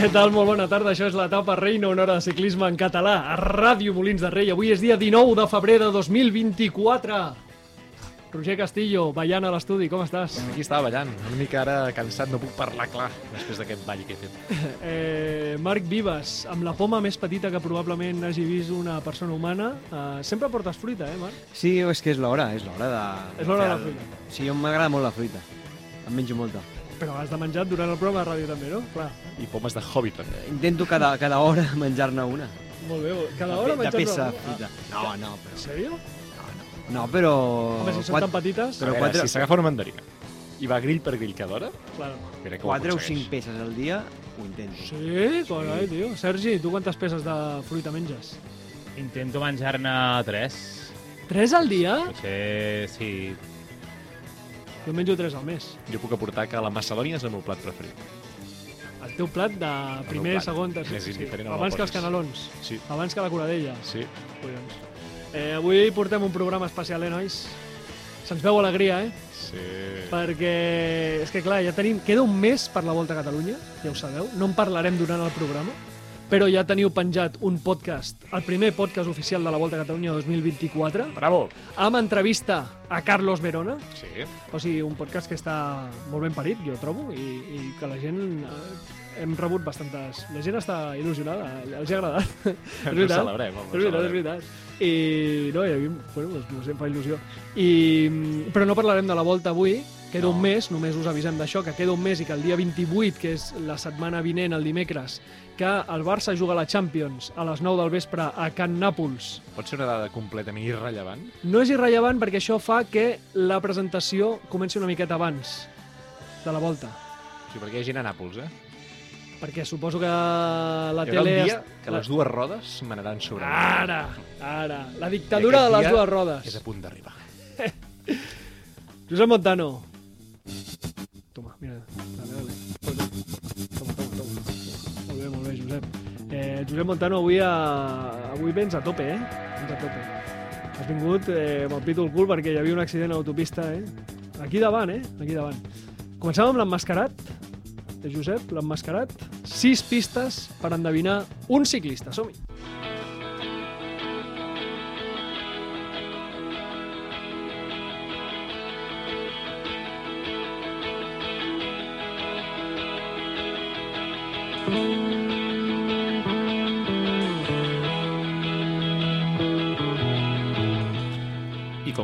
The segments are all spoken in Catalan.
Què tal? Molt bona tarda. Això és l'etapa Reina, una hora de ciclisme en català a Ràdio Molins de Rei. Avui és dia 19 de febrer de 2024. Roger Castillo, ballant a l'estudi, com estàs? Aquí estava ballant, una mica ara cansat, no puc parlar clar després d'aquest ball que he fet. Eh, Marc Vives, amb la poma més petita que probablement hagi vist una persona humana. Eh, sempre portes fruita, eh, Marc? Sí, és que és l'hora, és l'hora de... És l'hora de la el- fruita. Sí, m'agrada molt la fruita. En menjo molta. Però has de menjar durant el programa de ràdio també, no? Clar. I pomes de Hobbiton. Intento cada, cada hora menjar-ne una. Molt bé. Cada hora de, de menjar-ne peça una. fruita. No, no, En però... sèrio? No, però... Home, si són quatre, tan petites... Però veure, quatre- si s'agafa una mandarina i va grill per grill cada hora, Claro. mira que quatre o cinc peces al dia, ho intento. Sí, carai, tio. Sergi, tu quantes peces de fruita menges? Intento menjar-ne tres. Tres al dia? Potser, sí. Jo menjo tres al mes. Jo puc aportar que la macedònia és el meu plat preferit. El teu plat de primer, plat. segon, tercer... Més indiferent a Abans que els canelons. Sí, Abans que la coradella. sí. Collons. Eh, avui portem un programa especial, eh, nois? Se'ns veu alegria, eh? Sí. Perquè, és que clar, ja tenim... Queda un mes per la Volta a Catalunya, ja ho sabeu. No en parlarem durant el programa, però ja teniu penjat un podcast, el primer podcast oficial de la Volta a Catalunya 2024, Bravo! amb entrevista a Carlos Verona, Sí. o sigui, un podcast que està molt ben parit, jo trobo, i, i que la gent... Eh, hem rebut bastantes... La gent està il·lusionada, els ha agradat. és Ho celebrem, home, És veritat, és veritat. I, no, i a mi, bueno, doncs, no sé, em fa il·lusió. I, però no parlarem de la volta avui, queda No. un mes, només us avisem d'això, que queda un mes i que el dia 28, que és la setmana vinent, el dimecres, que el Barça juga a la Champions a les 9 del vespre a Can Nàpols. Pot ser una dada completament irrellevant? No és irrellevant perquè això fa que la presentació comenci una miqueta abans de la volta. Sigui, perquè hi ha gent a Nàpols, eh? Perquè suposo que la Hi tele... un dia es- que les dues rodes manaran sobre. Ara, ara. La dictadura de les dues rodes. És a punt d'arribar. Josep Montano. Toma, mira. Dale, dale. Toma, toma, toma. Molt bé, molt bé, Josep. Eh, Josep Montano, avui, a... avui vens a tope, eh? Vens a tope. Has vingut eh, amb el pit al cul perquè hi havia un accident a l'autopista, eh? Aquí davant, eh? Aquí davant. Comencem amb l'emmascarat Josep, l'emmascarat. Sis pistes per endevinar un ciclista. Som-hi.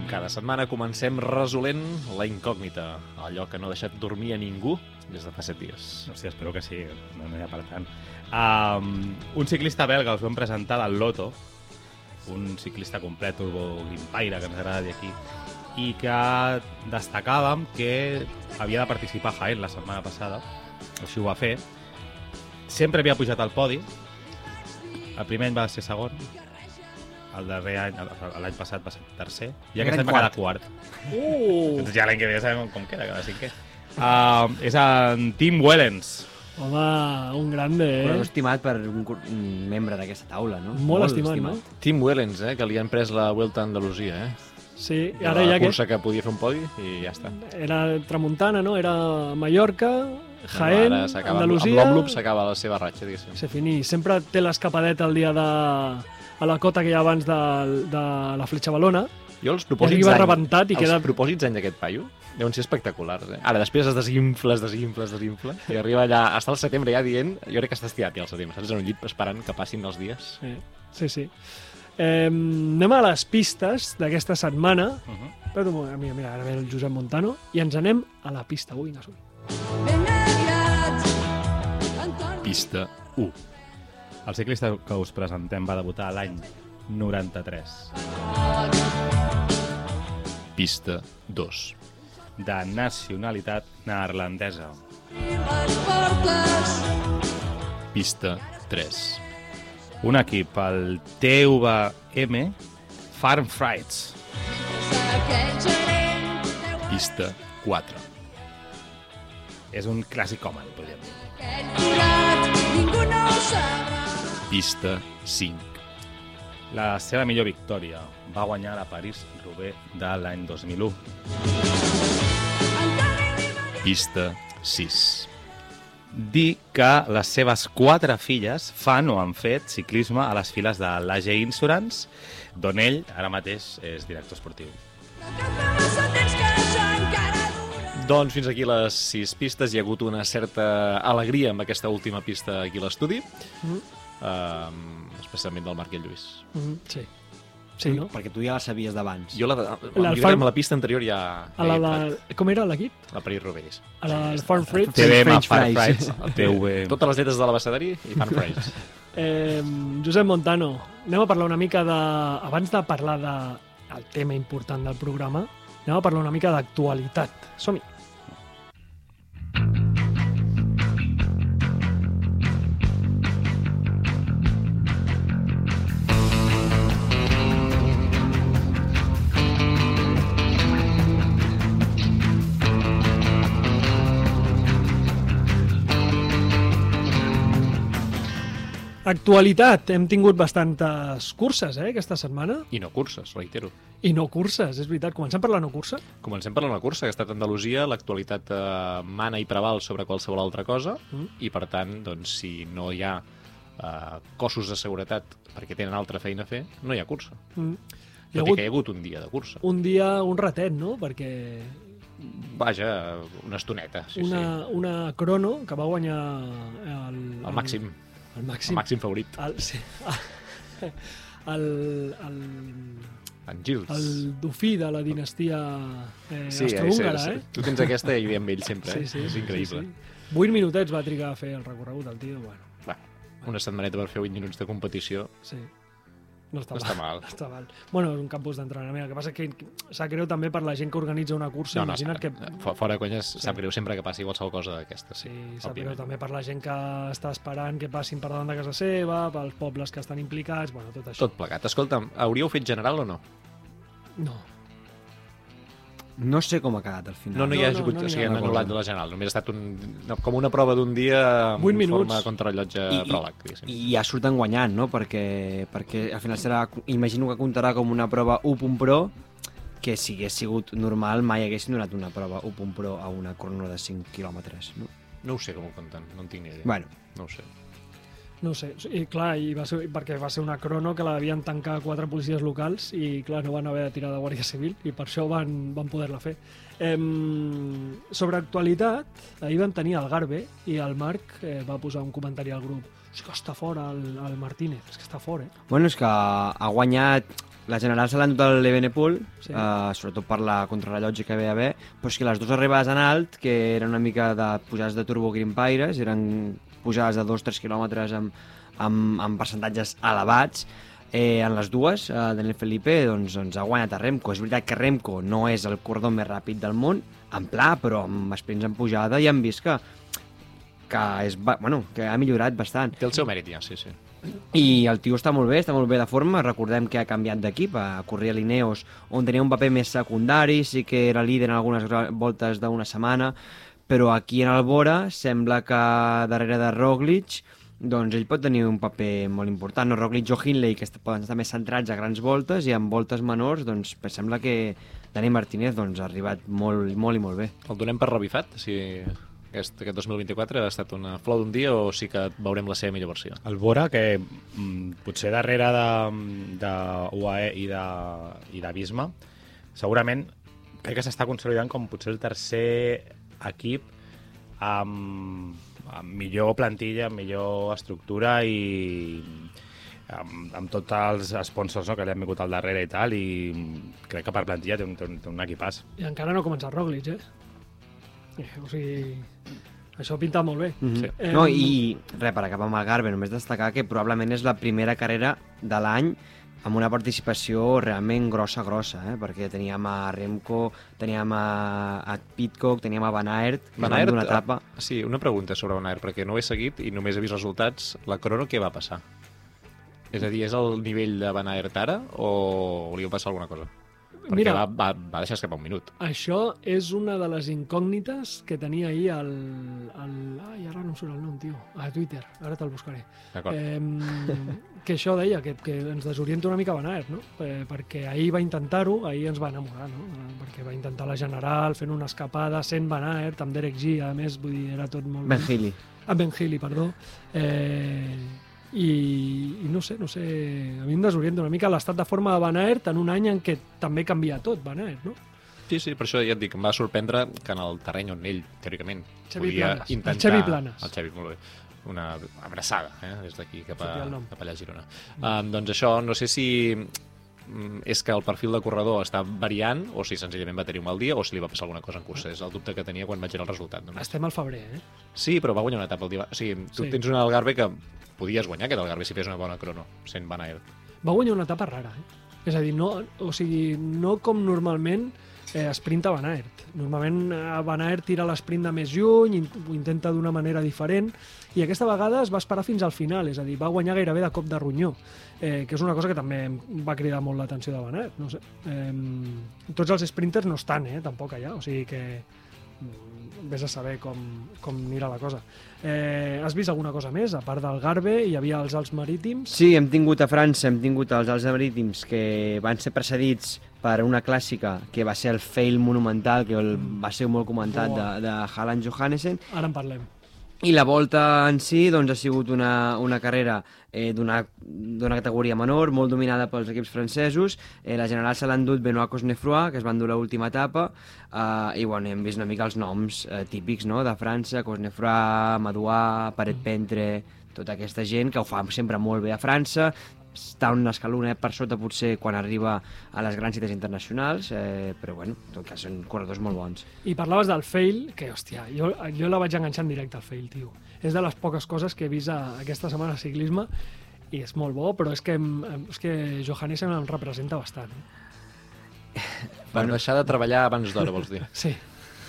Cada setmana comencem resolent la incògnita, allò que no ha deixat dormir a ningú des de fa set dies. Hòstia, espero que sí. No, no hi ha per tant. Um, un ciclista belga us vam presentar del Loto, un ciclista complet, turbo grimpaire, que ens agrada dir aquí, i que destacàvem que havia de participar a Jaén la setmana passada, així ho va fer. Sempre havia pujat al podi, el primer any va ser segon, el darrer any, l'any passat va ser tercer, i aquest any va quedar quart. Uh! Doncs ja l'any que ve ja sabem com queda cada cinquè. Uh, és en Tim Wellens. Home, un grande, Però eh? estimat per un, un membre d'aquesta taula, no? Molt, estimat, no? Tim Wellens, eh, que li han pres la Vuelta a Andalusia, eh? Sí, i ara ja que cursa que podia fer un podi i ja està. era Tramuntana, no? Era Mallorca, Jaén, s'acaba- Andalusia... Amb l'Òmloop s'acaba la seva ratxa, diguéssim. Se finí. Sempre té l'escapadeta el dia de... a la cota que hi ha abans de, de la fletxa balona, Jo els i propòsits arriba d'any- rebentat i els queda... propòsits d'any d'aquest paio deuen ser espectaculars, eh? Ara, després es desinfla, es desinfla, es desinfla, i arriba allà, està al setembre ja dient, jo crec que està estirat ja al setembre, saps? En un llit esperant que passin els dies. Sí, sí. sí. Eh, anem a les pistes d'aquesta setmana. Uh -huh. Moment, mira, mira, ara ve el Josep Montano, i ens anem a la pista. Ui, no som. Pista 1. El ciclista que us presentem va debutar l'any 93, Pista 2. de nacionalitat neerlandesa. Pista 3. Un equip, el TVM Farm Frights. Pista 4. És un clàssic home, podríem dir. Pista 5. La seva millor victòria va guanyar la París-Roubaix de l'any 2001. Pista 6. dir que les seves quatre filles fan o han fet ciclisme a les files de l'AG Insurance, d'on ell ara mateix és director esportiu. Doncs fins aquí les sis pistes. Hi ha hagut una certa alegria amb aquesta última pista aquí a l'estudi, Mhm. Um, especialment del Marc i el Lluís. Mhm, Sí. Sí, no? Perquè tu ja la sabies d'abans. Jo la, La la, Farm- la pista anterior ja... A la de... Com era l'equip? La Paris Rovers. A la del Farm Freight? French TVM, fries. Fireflies, TV... Totes les lletres de l'abecedari i fan Fries. Eh, Josep Montano, anem a parlar una mica de... Abans de parlar de el tema important del programa, anem a parlar una mica d'actualitat. Som-hi. Actualitat. Hem tingut bastantes curses, eh, aquesta setmana. I no curses, reitero. I no curses, és veritat. Comencem per la no cursa. Comencem per la cursa, que ha estat Andalusia, l'actualitat eh, mana i preval sobre qualsevol altra cosa, Mm. i per tant, doncs, si no hi ha eh, cossos de seguretat perquè tenen altra feina a fer, no hi ha cursa. Mm. Hi Tot ha i hagut que hi ha hagut un dia de cursa. un dia, un ratet, no? Perquè Vaja, una estoneta, sí, una, una crono que va guanyar el... sí. El màxim, El el màxim. màxim favorit. El, sí. El, el, En Gilles. el dofí de la dinastia eh, sí, austrohúngara, sí, eh? sí. Tu tens aquesta i amb ell sempre, eh? és increïble. Sí, sí. 8 minutets va trigar a fer el recorregut, el tio. Bueno, Va, una setmaneta per fer 8 minuts de competició sí. No està, no està mal. No està mal. Bueno, és un campus d'entrenament. El que passa és que sap greu també per la gent que organitza una cursa. No, no, Imagina't que... fo- fora de conyes, sap greu sempre que passi qualsevol cosa d'aquestes. Sí, sap greu també per la gent que està esperant que passin per davant de casa seva, pels pobles que estan implicats, bueno, tot això. Tot plegat. Escolta'm, hauríeu fet general o no? No. No sé com ha quedat al final. No, no hi ha no, hagut, no o n'hi sigui, ha han anul·lat la general. Només ha estat un, no, com una prova d'un dia en Vuit minuts. forma contrarrellotge I- pròleg, diguéssim. I ja surten guanyant, no? Perquè, perquè al final serà, imagino que comptarà com una prova 1 Pro, que si hagués sigut normal mai haguessin donat una prova 1 Pro a una crono de 5 quilòmetres, no? No ho sé com ho compten, no en tinc ni idea. Bueno, No ho sé. No sé, i clar, i va ser, perquè va ser una crono que la devien tancar quatre policies locals i clar, no van haver de tirar de Guàrdia Civil i per això van, van poder-la fer. Em, sobre actualitat, ahir vam tenir el Garbe i el Marc eh, va posar un comentari al grup és que està fora el, el Martínez, és que està fora, eh? bueno, és que ha guanyat la general se l'ha endut el Evenepoel, Sí. uh, sobretot per la contrarrellotge que ve a haver, però és que les dues arribades en alt, que eren una mica de pujades de turbo grimpaires, eren pujades de 2-3 quilòmetres amb, amb, amb percentatges elevats, eh, en les dues, eh, Daniel Felipe doncs, doncs ha guanyat a Remco. És veritat que Remco no és el corredor més ràpid del món, en pla, però amb sprints en pujada ja hem vist que, que, és, bueno, que ha millorat bastant. Té el seu mèrit ja, sí, sí. I el tio està molt bé, està molt bé de forma. Recordem que ha canviat d'equip, a correr a l'Ineos, on tenia un paper més secundari, sí que era líder en algunes voltes d'una setmana, però aquí en el Bora sembla que darrere de Roglic doncs ell pot tenir un paper molt important. No, Roglic o Hindley, que poden estar més centrats a grans voltes, i en voltes menors, doncs sembla que Dani Martínez doncs, ha arribat molt, molt i molt bé. El donem per revifat, si aquest, aquest 2024 ha estat una flor d'un dia o sí que veurem la seva millor versió? El Bora, que mm, potser darrere de, de UAE i de, i de Bisma, segurament crec que s'està consolidant com potser el tercer equip amb, amb millor plantilla, amb millor estructura i amb, amb tots els sponsors no, que li han vingut al darrere i tal, i crec que per plantilla té un, té un, té un equipàs. I encara no ha començat Roglic, eh? eh o sigui, això pinta molt bé. Mm -hmm. Sí. Em, No, i res, per acabar amb el Garbe, només destacar que probablement és la primera carrera de l'any amb una participació realment grossa, grossa, eh? perquè teníem a Remco, teníem a, a Pitcock, teníem a Van Aert, Van Aert, d'una etapa. eh, Sí, una pregunta sobre Van Aert, perquè no ho he seguit i només he vist resultats. La crono què va passar? És a dir, és el nivell de Van Aert ara o li va passar alguna cosa? Perquè Mira, va, va, va deixar escapar un minut. Això és una de les incògnites que tenia ahir el... el ai, ara no em surt el nom, tio. A Twitter, ara te'l buscaré. D'acord. Eh, que això deia, que, que ens desorienta una mica Van Aert, no? Eh, perquè ahir va intentar-ho, ahir ens va enamorar, no? Eh, perquè va intentar la General, fent una escapada, sent Van Aert, amb Derek G, a més, vull dir, era tot molt... Ben Healy. a Ben Healy, perdó. Eh, i, i no sé, no sé, a mi em desorienta una mica l'estat de forma de Van Aert en un any en què també canvia tot, Van Aert, no? Sí, sí, per això ja et dic, em va sorprendre que en el terreny on ell, teòricament, Xavi podia Planes. El intentar... Xavi Planes. El Xavi, molt bé. Una abraçada, eh? des d'aquí cap, a, el cap allà a Girona. Um, doncs això, no sé si mm, és que el perfil de corredor està variant o si senzillament va tenir un mal dia o si li va passar alguna cosa en cursa. És el dubte que tenia quan vaig veure el resultat. Només. Estem al febrer, eh? Sí, però va guanyar una etapa el dia... O sigui, tu sí. tens un Algarve que podies guanyar aquest Algarve si fes una bona crono, sent Van Aert. Va guanyar una etapa rara, eh? És a dir, no, o sigui, no com normalment eh, sprinta Van Aert. Normalment eh, Van Aert tira l'esprint de més lluny, ho intenta d'una manera diferent, i aquesta vegada es va esperar fins al final, és a dir, va guanyar gairebé de cop de ronyó, eh, que és una cosa que també va cridar molt l'atenció de Van Aert. No sé. eh, tots els sprinters no estan, eh, tampoc allà, o sigui que vés a saber com, com anirà la cosa. Eh, has vist alguna cosa més? A part del Garbe, hi havia els Alts Marítims. Sí, hem tingut a França, hem tingut els Alts Marítims que van ser precedits per una clàssica que va ser el fail monumental, que el, va ser molt comentat, de, Buah. de Haaland Johannessen, Ara en parlem. I la volta en si doncs, ha sigut una, una carrera eh, d'una categoria menor, molt dominada pels equips francesos. Eh, la general se l'ha endut Benoît Cosnefroy, que es va endur l'última etapa, eh, i bueno, hem vist una mica els noms eh, típics no? de França, Cosnefroy, Madouas, Paret Pentre, tota aquesta gent que ho fa sempre molt bé a França, està un escalonet per sota potser quan arriba a les grans cites internacionals, eh, però bueno, en tot cas són corredors molt bons. I parlaves del fail, que, hòstia, jo, jo la vaig enganxar en directe al fail, tio. És de les poques coses que he vist a, aquesta setmana a ciclisme i és molt bo, però és que, és que Johannessen em representa bastant. Eh? Per deixar de treballar abans d'hora, vols dir? Sí.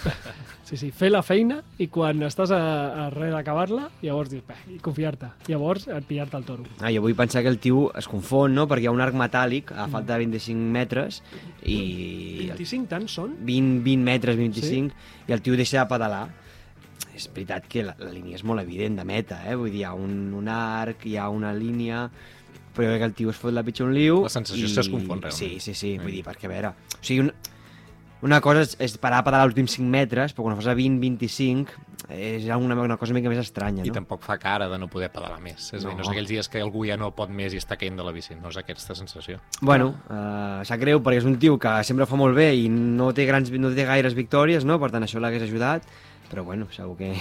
Sí, sí, fer la feina i quan estàs a, a res d'acabar-la, llavors dius, "Bé", i confiar-te. Llavors, et pillar-te el toro. Ah, jo vull pensar que el tio es confon, no? Perquè hi ha un arc metàl·lic a falta de 25 metres i... 25 tants són? 20, 20 metres, 25, sí? i el tio deixa de pedalar. És veritat que la, la línia és molt evident de meta, eh? Vull dir, hi ha un, un arc, hi ha una línia, però jo crec que el tio es fot la pitjor un liu... La sensació és que es confon, realment. Sí, sí, sí, vull dir, perquè a veure... O sigui, un, una cosa és, és parar a pedalar els últims 5 metres, però quan fas a 20-25 és una, una cosa una mica més estranya, I no? tampoc fa cara de no poder pedalar més. És a dir, no No. és aquells dies que algú ja no pot més i està caient de la bici. No és aquesta sensació. Bueno, uh, sap greu perquè és un tio que sempre fa molt bé i no té, grans, no té gaires victòries, no? per tant això l'hagués ajudat, però bueno, segur que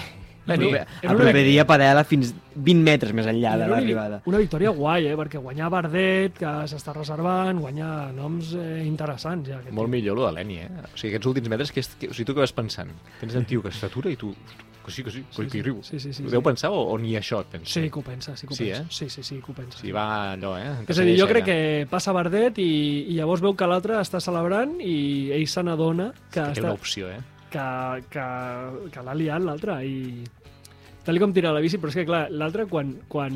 el proper, el proper dia pedala fins 20 metres més enllà de l'arribada. una victòria guai, eh? perquè guanyar Bardet, que s'està reservant, guanyar noms eh, interessants. Ja, Molt tio. millor lo de l'Eni, eh? O sigui, aquests últims metres, que, és, que, o sigui, tu què vas pensant? Tens el tio que s'atura i tu... Que sí, que sí, que, que hi arribo. Sí, sí, sí, Ho sí. deu pensar o, o ni això et pensa? Sí, que ho pensa, sí que ho Sí, pensa. eh? Sí, sí, sí, que ho pensa. Sí, va allò, eh? És a dir, jo crec que passa Bardet i, i llavors veu que l'altre està celebrant i ell se n'adona que, Que està, una opció, eh? Que, que, que l'ha liat l'altre i tal com tira la bici, però és que clar, l'altre quan, quan,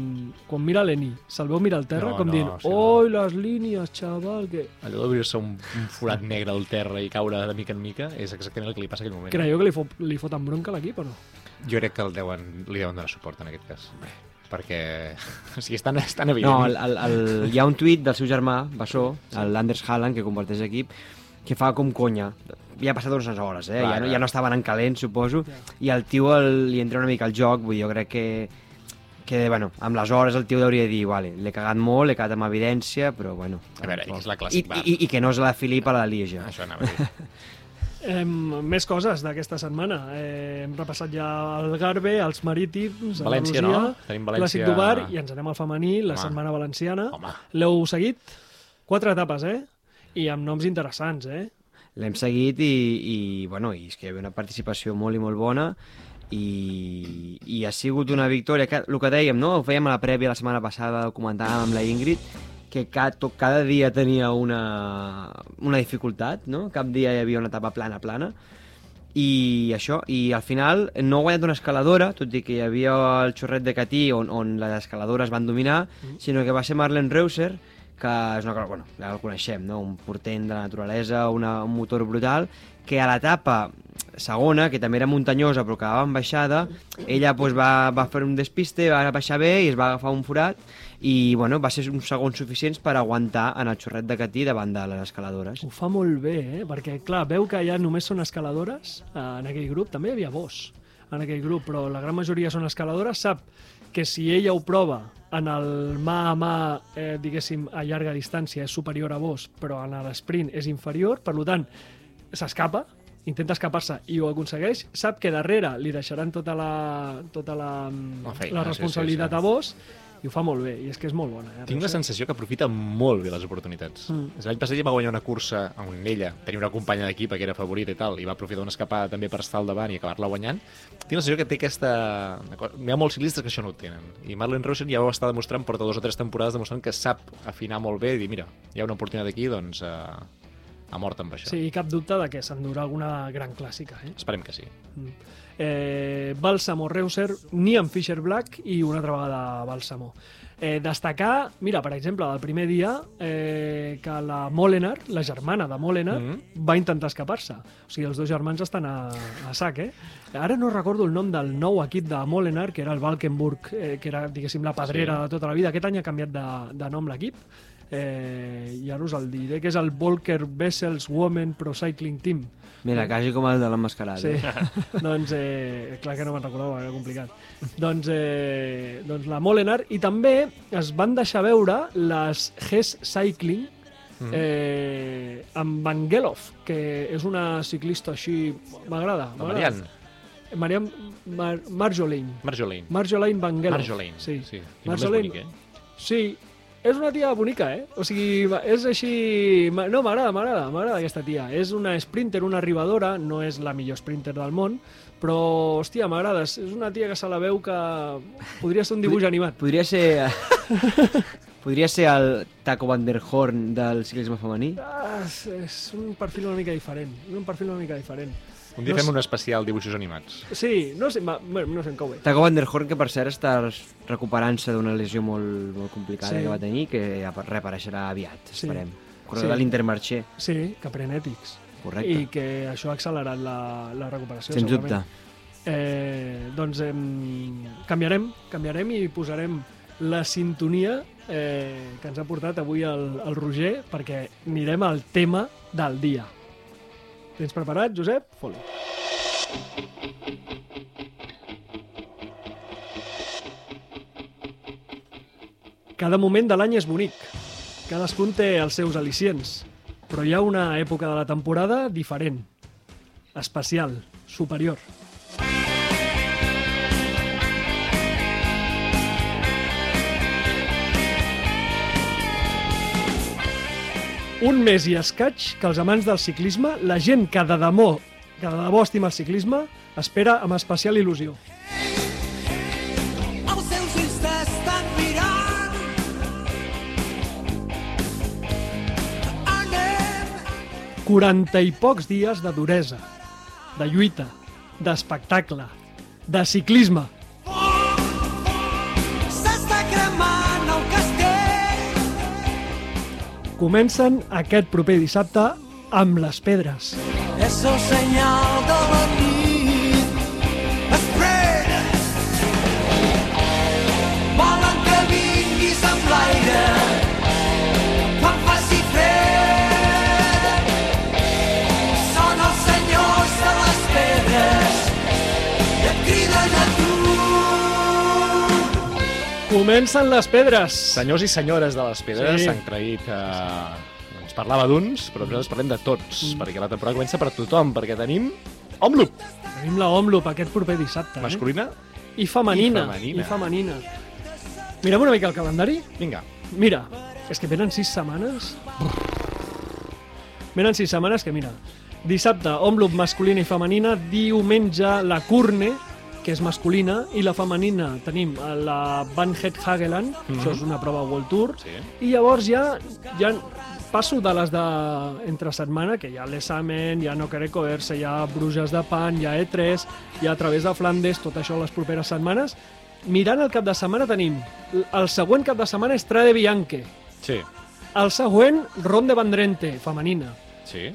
quan mira l'Eni, se'l veu mirar al terra No, com no, dient, sí, no. oi, les línies, xaval, que... Allò d'obrir-se un, un forat negre al terra i caure de mica en mica és exactament el que li passa en aquell moment. Creieu que li, fot, li foten bronca a l'equip o no? Jo crec que el deuen, li deuen donar suport en aquest cas. Perquè, o sigui, és tan, és tan evident. No, el, el, el, hi ha un tuit del seu germà, Bassó, l'Anders Haaland, que comparteix equip, que fa com conya. Ja ha passat unes hores, eh? Clar, ja, no, ja no estaven en calent, suposo. Ja. I el tio el, li entra una mica al joc, vull dir, jo crec que que, bueno, amb les hores el tio hauria de dir, vale, l'he cagat molt, l'he cagat amb evidència, però, bueno... A veure, és la I, clàssic bar. i, I que no és la Filipa a la Lieja. Això anava a dir. Eh, més coses d'aquesta setmana. Eh, hem repassat ja el Garbe, els Marítims, València, Andalusia, no? Tenim València- Clàssic d'Ubar, i ens anem al femení, la Home. setmana valenciana. L'heu seguit? Quatre etapes, eh? I amb noms interessants, eh? L'hem seguit i, i, bueno, i és que hi havia una participació molt i molt bona i, i ha sigut una victòria, que, el que dèiem, no? ho fèiem a la prèvia la setmana passada, ho comentàvem amb la Ingrid, que cada, tot, cada dia tenia una, una dificultat, no? cap dia hi havia una etapa plana, plana, i això, i al final no ha guanyat una escaladora, tot i que hi havia el xorret de Catí on, on les escaladores van dominar, sinó que va ser Marlen Reuser, que és una cosa, bueno, ja el coneixem, no? un portent de la naturalesa, una, un motor brutal, que a l'etapa segona, que també era muntanyosa però quedava en baixada, ella doncs, va, va fer un despiste, va baixar bé i es va agafar un forat i bueno, va ser uns segons suficients per aguantar en el xorret de Catí davant de les escaladores. Ho fa molt bé, eh? Perquè, clar, veu que ja només són escaladores eh, en aquell grup. També hi havia Bosch. en aquell grup, però la gran majoria són escaladores, sap que si ella ho prova en el mà a mà, eh, diguéssim, a llarga distància és superior a vos, però en l'esprint és inferior, per tant, s'escapa, intenta escapar-se i ho aconsegueix, sap que darrere li deixaran tota la, tota la, La feina, la sí, responsabilitat sí, sí. a vos i ho fa molt bé, i és que és molt bona. Eh? Tinc la sensació que aprofita molt bé les oportunitats. Mm. L'any passat ja va guanyar una cursa on ella tenia una companya d'equip que era favorita i tal, i va aprofitar una escapada també per estar al davant i acabar-la guanyant. Tinc la sensació que té aquesta... Hi ha molts ciclistes que això no ho tenen. I Marlene Reuser ja ho està demostrant, porta dues o tres temporades demostrant que sap afinar molt bé i dir, mira, hi ha una oportunitat aquí, doncs eh, a mort amb això. Sí, i cap dubte de que s'endurà alguna gran clàssica. Eh? Esperem que sí. eh, Bàlsamo Reuser, Niam Fisher Black i una altra vegada Bàlsamo. Eh, destacar, mira, per exemple, del primer dia, eh, que la Molenar, la germana de Molenar, Mhm. va intentar escapar-se. O sigui, els dos germans estan a, a sac, eh? Ara no recordo el nom del nou equip de Molenar, que era el Valkenburg, eh, que era, diguéssim, la pedrera Sí. de tota la vida. Aquest any ha canviat de, de nom l'equip. Eh, I ara us el diré, que és el Volker Wessels Women Pro Cycling Team. Mira, quasi com el de l'emmascarada. Sí, doncs eh, clar que no me'n recordava, era complicat. doncs, eh, doncs la Molenar i també es van deixar veure les Hess Cycling Mm. eh, amb Vangelov, que és una ciclista així... M'agrada. Marianne. Marianne Mar Marjolaine. Marjolaine. Marjolaine Vangelov. Marjolaine. Sí. sí. Marjolaine- bonic, eh? Sí, és una tia bonica, eh? O sigui, és així... No, m'agrada, m'agrada, m'agrada aquesta tia. És una sprinter, una arribadora, no és la millor sprinter del món, però, hòstia, m'agrada. És una tia que se la veu que podria ser un dibuix animat. Podria ser... Podria ser el Taco Van der Horn del ciclisme femení? Ah, és, és un perfil una mica diferent. Un perfil una mica diferent. Un dia No fem sé- un especial dibuixos animats. Sí, no sé, ma, bueno, no sé en cau bé. Taco Van der Horn, que per cert està recuperant-se d'una lesió molt, molt complicada Sí. que va tenir, que reapareixerà aviat, Sí. esperem. Corredor Sí. de l'Intermarché, Sí, que pren ètics. correcte. I que això ha accelerat la, la recuperació. Sens segurament. dubte. Eh, doncs em, canviarem, canviarem i posarem la sintonia eh, que ens ha portat avui el, el Roger perquè anirem al tema del dia. Tens preparat, Josep? Foli. Cada moment de l'any és bonic. Cadascun té els seus al·licients. Però hi ha una època de la temporada diferent, especial, superior. Un mes i escaig que els amants del ciclisme, la gent que de debò, que de debò estima el ciclisme, espera amb especial il·lusió. Els seus ulls t'estan mirant. Anem 40 i pocs dies de duresa, de lluita, d'espectacle, de ciclisme. Comencen aquest proper dissabte amb les pedres. És el Comencen les pedres! Senyors i senyores de les pedres Sí. s'han creït que ens parlava d'uns, però nosaltres parlem de tots, mm. perquè la temporada comença per tothom, perquè tenim Omloop, Tenim la Omloop aquest proper dissabte. Eh? masculina. I femenina. I femenina. I femenina. Mirem una mica el calendari. Vinga, Mira, és que venen sis setmanes. Venen sis setmanes que, mira, dissabte, Omloop masculina i femenina, diumenge, la Curne, que és masculina, i la femenina tenim a la Van Het Hageland, mm -hmm. això és una prova World Tour, sí. i llavors ja, ja passo de les de entre setmana, que hi ha l'Essamen, hi ha Noquereco Erse, hi ha Bruges de Pan, hi ha E3, hi ha a través de Flandes, tot això les properes setmanes. Mirant el cap de setmana tenim, el següent cap de setmana és Trade Bianche, Sí, el següent Ronde Vendrente, femenina, sí.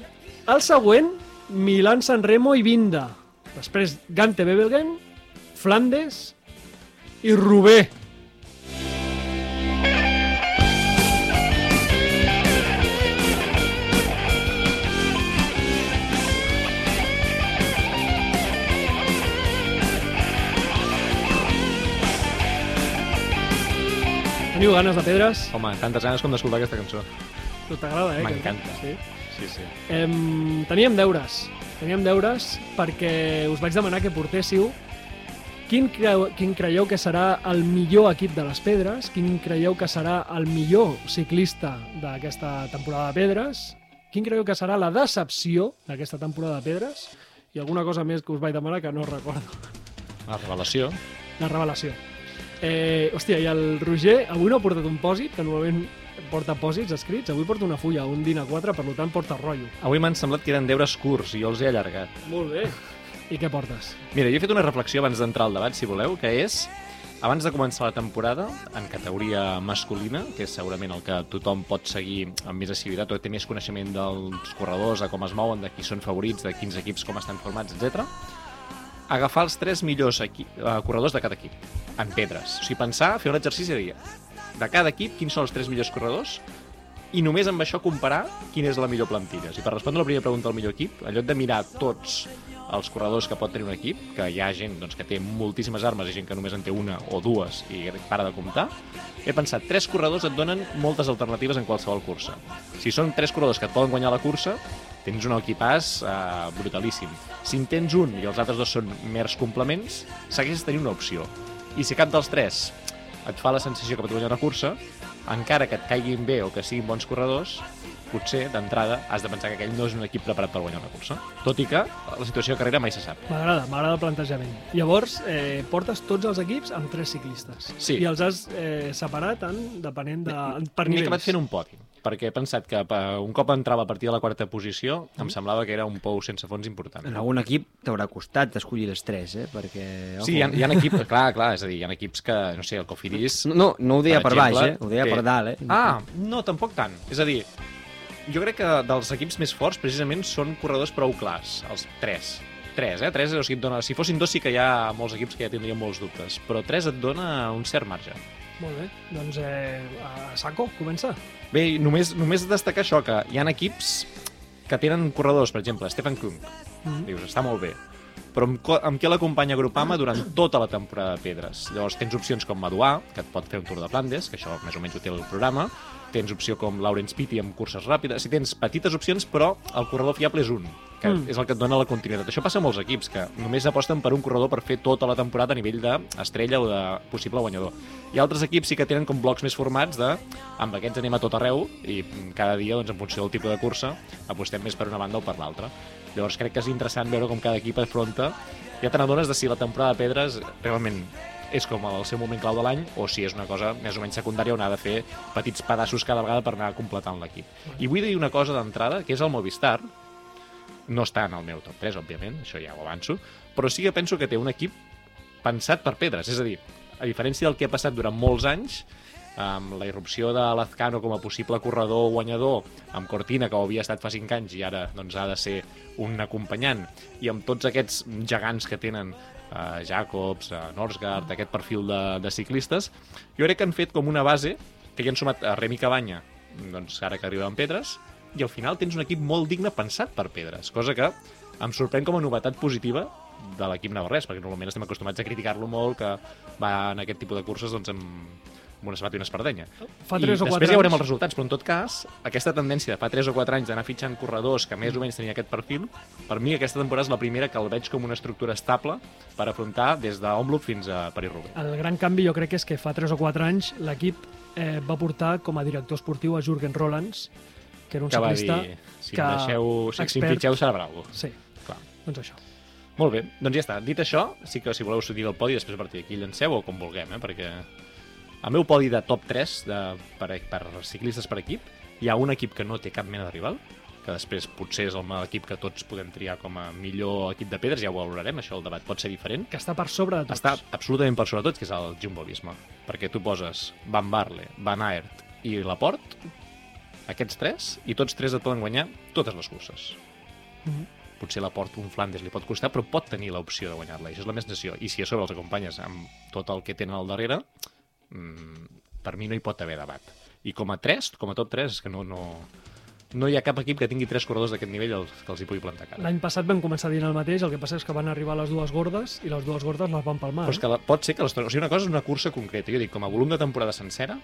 el següent Milan San Remo i Vinda, després Gante Bebelgen, Flandes i Rubé. Teniu ganes de pedres? Home, tantes ganes com d'escoltar aquesta cançó. No t'agrada, eh? M'encanta. Sí. sí, sí. Em, teníem deures. Teníem deures perquè us vaig demanar que portéssiu quin, creu, quin creieu que serà el millor equip de les Pedres, quin creieu que serà el millor ciclista d'aquesta temporada de Pedres, quin creieu que serà la decepció d'aquesta temporada de Pedres i alguna cosa més que us vaig demanar que no recordo. La revelació. La revelació. Eh, hòstia, i el Roger avui no ha portat un pòsit, que normalment porta pòsits escrits, avui porta una fulla, un DIN A4, per tant porta rotllo. Avui m'han semblat que eren deures curts i jo els he allargat. Molt bé. I què portes? Mira, jo he fet una reflexió abans d'entrar al debat, si voleu, que és abans de començar la temporada, en categoria masculina, que és segurament el que tothom pot seguir amb més assiduïtat o té més coneixement dels corredors, de com es mouen, de qui són favorits, de quins equips, com estan formats, etc. agafar els tres millors equi uh, corredors de cada equip, en pedres. O sigui, pensar, fer un exercici de dir, de cada equip, quins són els tres millors corredors, i només amb això comparar quina és la millor plantilla. I per respondre la primera pregunta del millor equip, en lloc de mirar tots els corredors que pot tenir un equip, que hi ha gent doncs, que té moltíssimes armes i gent que només en té una o dues i para de comptar, he pensat, tres corredors et donen moltes alternatives en qualsevol cursa. Si són tres corredors que et poden guanyar la cursa, tens un equipàs eh, brutalíssim. Si en tens un i els altres dos són mers complements, segueixes tenint una opció. I si cap dels tres et fa la sensació que pot guanyar una cursa, encara que et caiguin bé o que siguin bons corredors, potser, d'entrada, has de pensar que aquell no és un equip preparat per guanyar una cursa. Tot i que la situació de carrera mai se sap. M'agrada, m'agrada el plantejament. Llavors, eh, portes tots els equips amb tres ciclistes. Sí. I els has eh, separat en, depenent de... per M'he nivells. acabat fent un podi, perquè he pensat que eh, un cop entrava a partir de la quarta posició, em semblava que era un pou sense fons important. En algun equip t'haurà costat escollir els tres, eh? Perquè... Sí, hi ha, hi ha equips, clar, clar, és a dir, hi ha equips que, no sé, el Cofidis... No, no, no ho deia per, exemple, baix, eh? Ho deia té- per dalt, eh? Ah, no, tampoc tant. És a dir, jo crec que dels equips més forts, precisament, són corredors prou clars, els tres. Tres, eh? Tres, o sigui, et dona... Si fossin dos sí que hi ha molts equips que ja tindrien molts dubtes, però tres et dona un cert marge. Molt bé, doncs eh, a saco, comença. Bé, només, només destacar això, que hi ha equips que tenen corredors, per exemple, Stefan Kung, Mhm. dius, està molt bé, però amb, amb què l'acompanya Grupama durant tota la temporada de Pedres? Llavors tens opcions com Maduà, que et pot fer un Tour de Flandes, que això més o menys ho té el programa, tens opció com Lawrence Pitti amb curses ràpides, si tens petites opcions, però el corredor fiable és un, que Mm. és el que et dona la continuïtat. Això passa a molts equips, que només aposten per un corredor per fer tota la temporada a nivell d'estrella o de possible guanyador. Hi ha altres equips sí que tenen com blocs més formats de amb aquests anem a tot arreu i cada dia, doncs, en funció del tipus de cursa, apostem més per una banda o per l'altra. Llavors crec que és interessant veure com cada equip afronta. Ja te n'adones de si la temporada de Pedres realment és com el seu moment clau de l'any o si és una cosa més o menys secundària on ha de fer petits pedassos cada vegada per anar completant l'equip. I vull dir una cosa d'entrada, que és el Movistar, no està en el meu top 3, òbviament, això ja ho avanço, però sí que penso que té un equip pensat per pedres, és a dir, a diferència del que ha passat durant molts anys, amb la irrupció de Lazcano com a possible corredor guanyador, amb Cortina, que ho havia estat fa 5 anys i ara doncs, ha de ser un acompanyant, i amb tots aquests gegants que tenen eh, Jacobs, eh, Norsgaard, aquest perfil de, de ciclistes, jo crec que han fet com una base que hi han sumat a Remi Cabanya, doncs ara que arriba amb Pedres, i al final tens un equip molt digne pensat per Pedres, cosa que em sorprèn com a novetat positiva de l'equip navarrès, perquè normalment estem acostumats a criticar-lo molt, que va en aquest tipus de curses doncs, amb, amb una sabata i una espardenya. Fa I 3 o 4 després ja veurem anys... els resultats, però en tot cas, aquesta tendència de fa 3 o 4 anys d'anar fitxant corredors que més o menys tenien aquest perfil, per mi aquesta temporada és la primera que el veig com una estructura estable per afrontar des d'Omloop fins a París-Roubaix. El gran canvi jo crec que és que fa 3 o 4 anys l'equip eh, va portar com a director esportiu a Jürgen Rolands, que era un Que ciclista... dir, si que- em deixeu, si, si em expert- fitxeu serà bravo. Sí, Clar. doncs això. Molt bé, doncs ja està. Dit això, sí que si voleu sortir del podi, després a partir d'aquí llanceu o com vulguem, eh? perquè el meu podi de top 3 de, per, per ciclistes per equip, hi ha un equip que no té cap mena de rival, que després potser és el l'equip que tots podem triar com a millor equip de pedres, ja ho valorarem, això el debat pot ser diferent, Que està per sobre de tots. està absolutament per sobre de tot, que és el Jumbo-Visma. Perquè tu poses Van Barle, Van Aert i Laporte, aquests tres, i tots tres et poden guanyar totes les curses. Mhm. Potser Laporte un Flandes li pot costar, però pot tenir l'opció de guanyar-la, i això és la més sensació. I si a sobre els acompanyes amb tot el que tenen al darrere, mmm, per mi no hi pot haver debat. I com a tres, com a top 3, és que no, no, no hi ha cap equip que tingui tres corredors d'aquest nivell els, que els hi pugui plantar cara. L'any passat vam començar dient el mateix, el que passa és que van arribar les dues gordes i les dues gordes les van palmar. Però és que la, pot ser que les, o sigui, una cosa és una cursa concreta. Jo dic, com a volum de temporada sencera,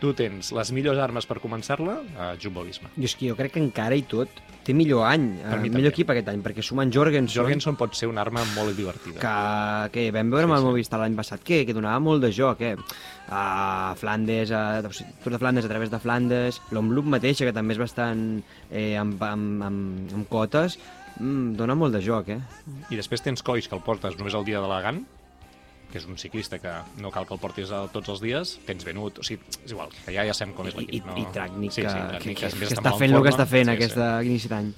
tu tens les millors armes per començar-la a Jumbo-Visma. Jo és que jo crec que encara i tot té millor any, Per eh, mi millor també. equip aquest any, perquè sumen Jorgensen, Jorgensen pot ser una arma molt divertida. que, que vam veure Sí, amb el sí. Movistar l'any passat, que, que donava molt de joc, eh? A Flandes, a, o sigui, Tour de Flandes a través de Flandes, l'Omloop mateixa, que també és bastant eh, amb, amb, amb, amb cotes, mm, dona molt de joc, eh? I després tens Coix, que el portes només el dia de la GAN, que és un ciclista que no cal que el portis a tots els dies, tens Benut, o sigui, és igual, que ja ja sabem com és I, i, l'equip. No? i Traknik, sí, que, sí, que, que, més que està fent en el que està fent sí, aquest sí. inici d'any.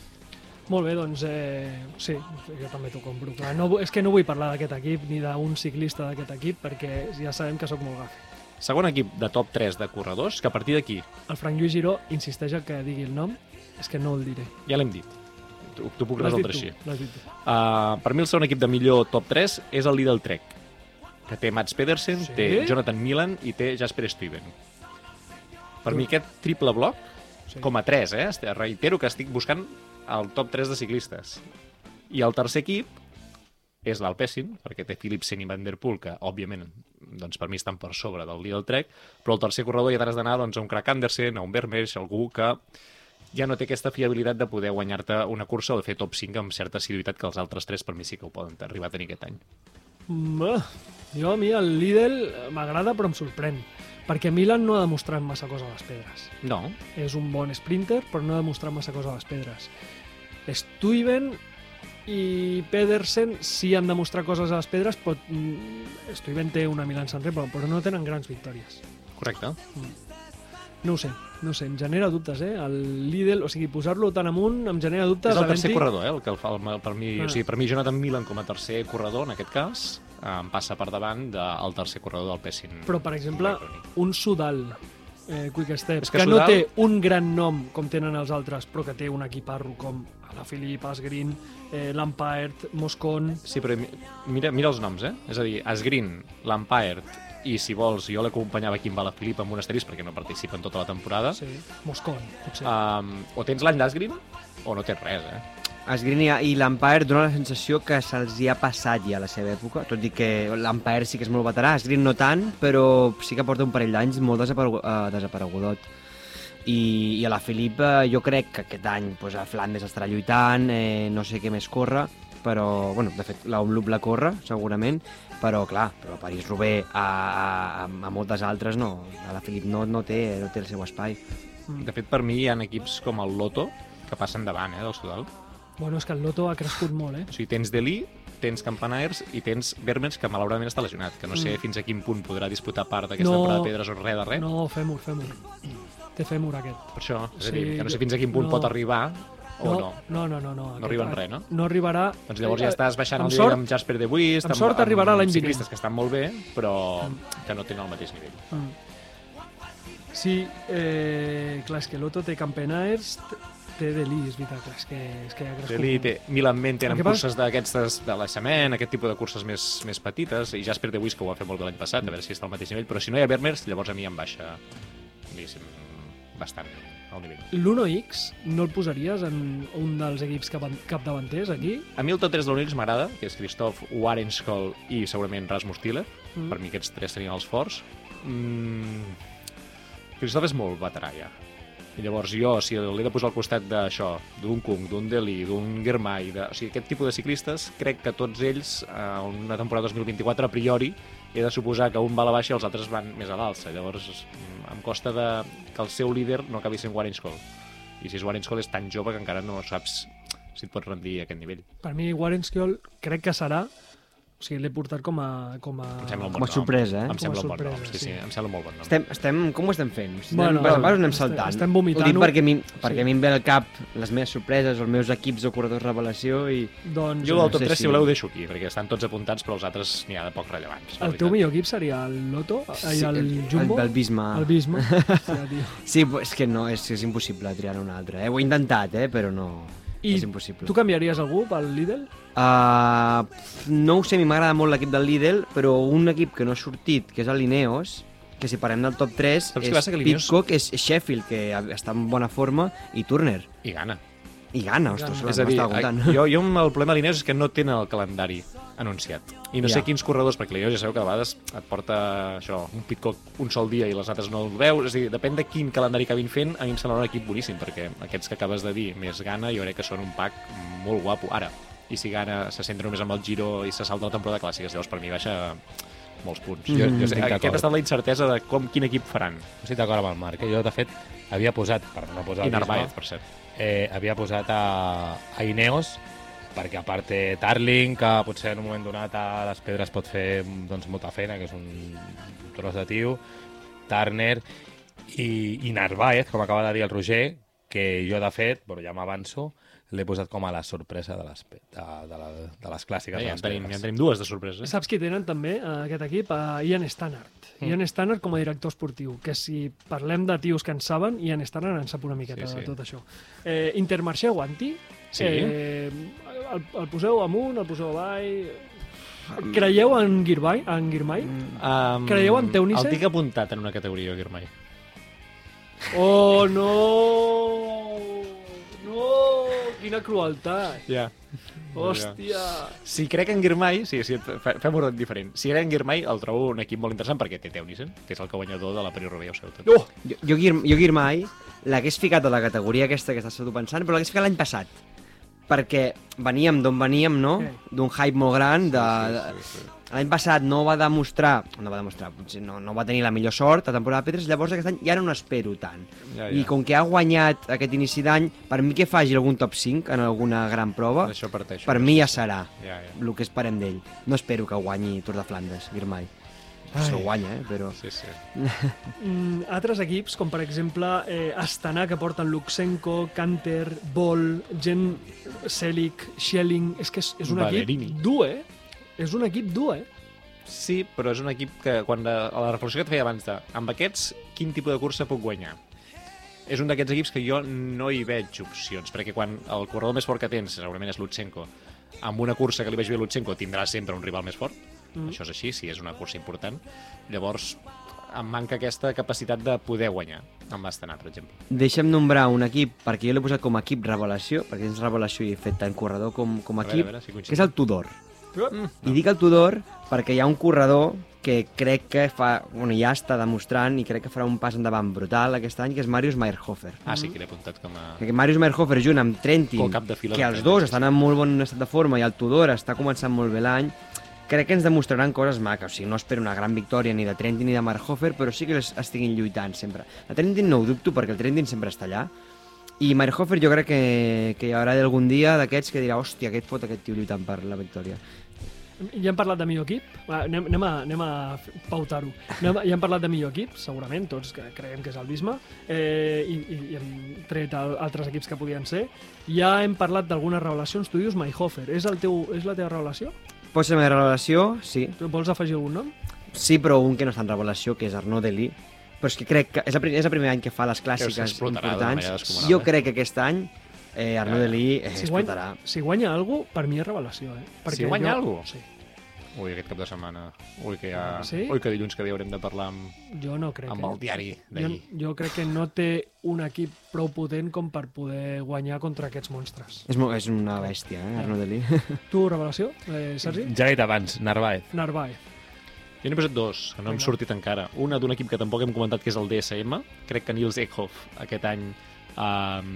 Molt bé, doncs eh, sí, jo també t'ho compro. Clar, no, és que no vull parlar d'aquest equip ni d'un ciclista d'aquest equip perquè ja sabem que sóc molt gafe. Segon equip de top 3 de corredors, que a partir d'aquí, El Frank Lluís Giró insisteix a que digui el nom, és que no el diré. ja l'hem dit, t'ho puc resoldre tu, així. Uh, per mi el segon equip de millor top 3 és el Lidl Trek, que té Mats Pedersen, Sí? té Jonathan Milan i té Jasper Stuyven. Per mi aquest triple bloc, Sí. com a 3, eh? Reitero que estic buscant el top 3 de ciclistes. I el tercer equip és l'Alpecin, perquè té Philipsen i Van Der Poel, que, òbviament, doncs, per mi estan per sobre del Lidl Trek, però el tercer corredor ja t'has d'anar doncs, a un Crack Andersen, a un Vermeers, algú que ja no té aquesta fiabilitat de poder guanyar-te una cursa o de fer top 5 amb certa assiduïtat que els altres tres per mi sí que ho poden arribar a tenir aquest any. Mm, ah, jo a mi el Lidl m'agrada però em sorprèn perquè Milan no ha demostrat massa cosa a les pedres. No, És un bon sprinter però no ha demostrat massa cosa a les pedres. Stuyven i Pedersen sí han demostrat coses a les pedres però mm, Stuyven té una Milan Sanremo però, no tenen grans victòries. correcte. No ho sé, no ho sé, em genera dubtes, eh? El Lidl, o sigui, posar-lo tan amunt em genera dubtes. És el tercer corredor, eh, el que el fa el, per mi, Ah. o sigui, per mi Jonathan Milan com a tercer corredor, en aquest cas, em passa per davant del tercer corredor del Pessin. Però, per exemple, un Sudal, eh, Quick Step, És que, que no Sudal- té un gran nom com tenen els altres, però que té un equiparro com la Philip, Asgreen, eh, Lampard, Moscon... Sí, però mi- mira, mira els noms, eh? És a dir, Asgreen, Lampard, i si vols, jo l'acompanyava aquí amb Alaphilippe amb un asterisc perquè no participa en tota la temporada. Sí, Moscon, potser. Um, o tens l'any d'Asgreen o no tens res, eh? Asgreen i- i l'Empire dona la sensació que se'ls hi ha passat ja la seva època, tot i que l'Empire sí que és molt veterà, Asgreen no tant, però sí que porta un parell d'anys molt desaparegu uh, desaparegudot. I, i a la Filip eh, jo crec que aquest any pues, a Flandes estarà lluitant, eh, no sé què més corre, però, bueno, de fet, la Omloop la corre, segurament, però, clar, però a París-Roubaix, a, a, a, moltes altres, no. A la Filip no, no, té, no té el seu espai. De fet, per mi hi ha equips com el Loto que passen davant, eh, del Sudal. Bueno, és que el Loto ha crescut molt, eh? O sigui, tens Delí, tens Campanaers i tens Vermens, que malauradament està lesionat, que no sé Mm. fins a quin punt podrà disputar part d'aquesta No. temporada de pedres o res de res. No, fèmur, fèmur. Té fèmur aquest. Per això, és a Sí, dir, que no sé fins a quin punt no. pot arribar o no. No, no, no. No, No arriba en res, no? No arribarà... Doncs llavors ja estàs baixant Amb el nivell sort- amb Jasper de Buist, amb sort arribarà l'any vinent. ciclistes que estan molt bé, però que no tenen el mateix nivell. Mm. Sí, eh, clar, és que Loto té Campenaers, té Delí, és veritat, clar, és que, és que ha crescut. Delí té Milan Ment tenen curses d'aquestes de l'Aixament, aquest tipus de curses més, més petites, i Jasper de Buist que ho va fer molt bé l'any passat, a veure si està al mateix nivell, però si no hi ha Vermeers, llavors a mi em baixa, bastant el nivell. L'1X no el posaries en un dels equips cap capdavanters aquí? A mi el top 3 de l'Unix m'agrada, que és Christoph Warenskol i segurament Rasmus Tiller. Mm. Per mi aquests tres tenien els forts. Mm... Christoph és molt veterà ja. I llavors jo, si l'he de posar al costat d'això, d'un Kung, d'un Deli, d'un Germay, de... o sigui, aquest tipus de ciclistes, crec que tots ells, en una temporada 2024, a priori, he de suposar que un va a la baixa i els altres van més a l'alça. Llavors, mm, em costa de... que el seu líder no acabi sent Warenskol. I si és Warenskol és tan jove que encara no saps si et pots rendir a aquest nivell. Per mi, Warren crec que serà... O sigui, l'he portat com a... Com a... Com a sorpresa, eh? Em Com a sembla un bon nom, sorpresa, sí, sí, sí. em sembla molt bon nom. Estem, estem, com ho estem fent? Si Bueno, anem, vas, vas, anem estem- saltant. estem vomitant-ho. Ho dic perquè, mi, perquè Sí. a mi em ve al cap les meves sorpreses, els meus equips o corredors revelació i... Doncs, Jo eh, el top sé 3, si- si voleu, deixo aquí, perquè estan tots apuntats, però els altres n'hi ha de poc rellevants. el teu millor equip seria el Loto? Ai, el, Jumbo? El, el Bisma. El Bisma. Sí, és que no, és, és impossible triar un altre. Eh? Ho he intentat, eh? però no, I és impossible. tu canviaries algú pel Lidl? Uh, no ho sé, a mi m'agrada molt l'equip del Lidl, però un equip que no ha sortit, que és el Lineos, que si parem del top 3, Saps és passa? Que l'Ineos- Pitcock, és Sheffield, que està en bona forma, i Turner. I gana. I gana, ostres, Gana. És a dir, m'estava comptant. jo, jo amb el problema de l'Inés és que no tenen el calendari anunciat. I no Ja. sé quins corredors, perquè jo ja sabeu que a vegades et porta això, un pitcock un sol dia i les altres no el veus, és a dir, depèn de quin calendari acabin fent, a mi em sembla un equip boníssim, perquè aquests que acabes de dir, més Gana, jo crec que són un pack molt guapo. Ara, i si Gana se centra només amb el Giro i se salta la temporada clàssica, llavors per mi baixa molts punts. Jo- jo estic Aquest d'acord. ha estat la incertesa de com, quin equip faran. Estic d'acord amb el Marc. eh? Jo, de fet, havia posat, per no posar I Narváez, per cert. eh, havia posat a, a Ineos, perquè a part té Tarling, que potser en un moment donat a les pedres pot fer doncs, molta feina, que és un tros de tio, Turner i, i Narváez, com acaba de dir el Roger, que jo, de fet, bueno, ja m'avanço, l'he posat com a la sorpresa de les, de, de, la, de les clàssiques. Ja, de ja, les en tenim, ja en tenim dues de sorpresa. Saps qui tenen també, a aquest equip? A Ian Stannard. Mm. Ian Stannard com a director esportiu, que si parlem de tios que en saben, Ian Stannard en sap una miqueta Sí, sí. de tot això. Eh, Intermarché Guanti, Sí. eh, el, el poseu amunt, el poseu avall... Creieu en Girmay? En Girmay? Um, Creieu en Teunice? El tinc apuntat en una categoria, Girmay. Oh, no! No! Quina crueltat! Ja. Hòstia! Si crec en Girmay, sí, sí, fe- fem-ho diferent. Si crec en Girmay, el trobo un equip molt interessant perquè té Teunissen, que és el guanyador de la Paris-Roubaix, ho sabeu tot. Oh! Jo, jo, jo Guirmai l'hagués ficat a la categoria aquesta que estàs tu pensant, però l'hagués ficat l'any passat. Perquè veníem d'on veníem, no? Sí. D'un hype molt gran. De, Sí, sí, sí. L'any passat no va demostrar, no va demostrar, potser no, no va tenir la millor sort a temporada de Petres, llavors aquest any ja no n'espero tant. Ja, ja. I com que ha guanyat aquest inici d'any, per mi que faci algun top 5 en alguna gran prova, D'això parteixo. per mi ja serà Ja, ja. el que esperem d'ell. No espero que guanyi Tour de Flandes, Guirmai. Se ho guanya, eh? Però... Sí, sí. Mm, altres equips, com per exemple eh, Astana, que porten Luxenko, Canter, Bol, gent Selig, Schelling... És que és, és un Ballerini. equip dur, eh? És un equip dur, eh? Sí, però és un equip que, quan la, a la reflexió que et feia abans de amb aquests, quin tipus de cursa puc guanyar? És un d'aquests equips que jo no hi veig opcions, perquè quan el corredor més fort que tens, segurament és Lutsenko, amb una cursa que li veig bé a Lutsenko tindrà sempre un rival més fort, mm. això és així, si és una cursa important, llavors em manca aquesta capacitat de poder guanyar amb Astana, per exemple. Deixa'm nombrar un equip, perquè jo l'he posat com a equip revelació, perquè tens revelació i he fet tant corredor com, com a A veure, equip, a veure si coincidim. que és el Tudor. Mm. I dic el Tudor perquè hi ha un corredor que crec que fa, bueno, ja està demostrant i crec que farà un pas endavant brutal aquest any, que és Marius Meyerhofer. Ah, sí, que l'he apuntat com a... Perquè Marius Meyerhofer junt amb Trentin, que els dos estan en molt bon estat de forma i el Tudor està començant molt bé l'any, crec que ens demostraran coses maques. O sigui, no espero una gran victòria ni de Trentin ni de Meyerhofer, però sí que les estiguin lluitant sempre. De Trentin no ho dubto perquè el Trentin sempre està allà. I Meyerhofer jo crec que, que hi haurà algun dia d'aquests que dirà hòstia, aquest fot aquest tio lluitant per la victòria. Ja hem parlat de millor equip, Va, anem, anem a, anem a pautar-ho. Ja hem parlat de millor equip, segurament, tots que creiem que és el Bisma, eh, i, i, i hem tret al- altres equips que podien ser. Ja hem parlat d'algunes revelacions, tu dius Mayhofer, és, el teu, és la teva revelació? Pot ser la meva revelació, sí. Tu Vols afegir algun nom? Sí, però un que no està en revelació, que és Arnaud Delí. Però és que crec que és el, pri- és el primer any que fa les clàssiques importants. Jo eh? crec que aquest any eh, Arnaud Ja. Delí eh, Si explotarà. guanya, si guanya algú, per mi és revelació. Eh? Si guanya algú? Sí. Ui, aquest cap de setmana. Ui, que ja... Sí? Ui, que dilluns que ve haurem de parlar amb, Jo no crec. amb eh? el diari jo, d'ahir. jo crec que no té un equip prou potent com per poder guanyar contra aquests monstres. És, és una bèstia, eh, Arnaud Delí. Tu, revelació, eh, Sergi? Ja he dit abans, Narváez. Narváez. Jo n'he posat dos, que no hem sortit encara. Una d'un equip que tampoc hem comentat, que és el DSM. Crec que Nils Eckhoff aquest any um,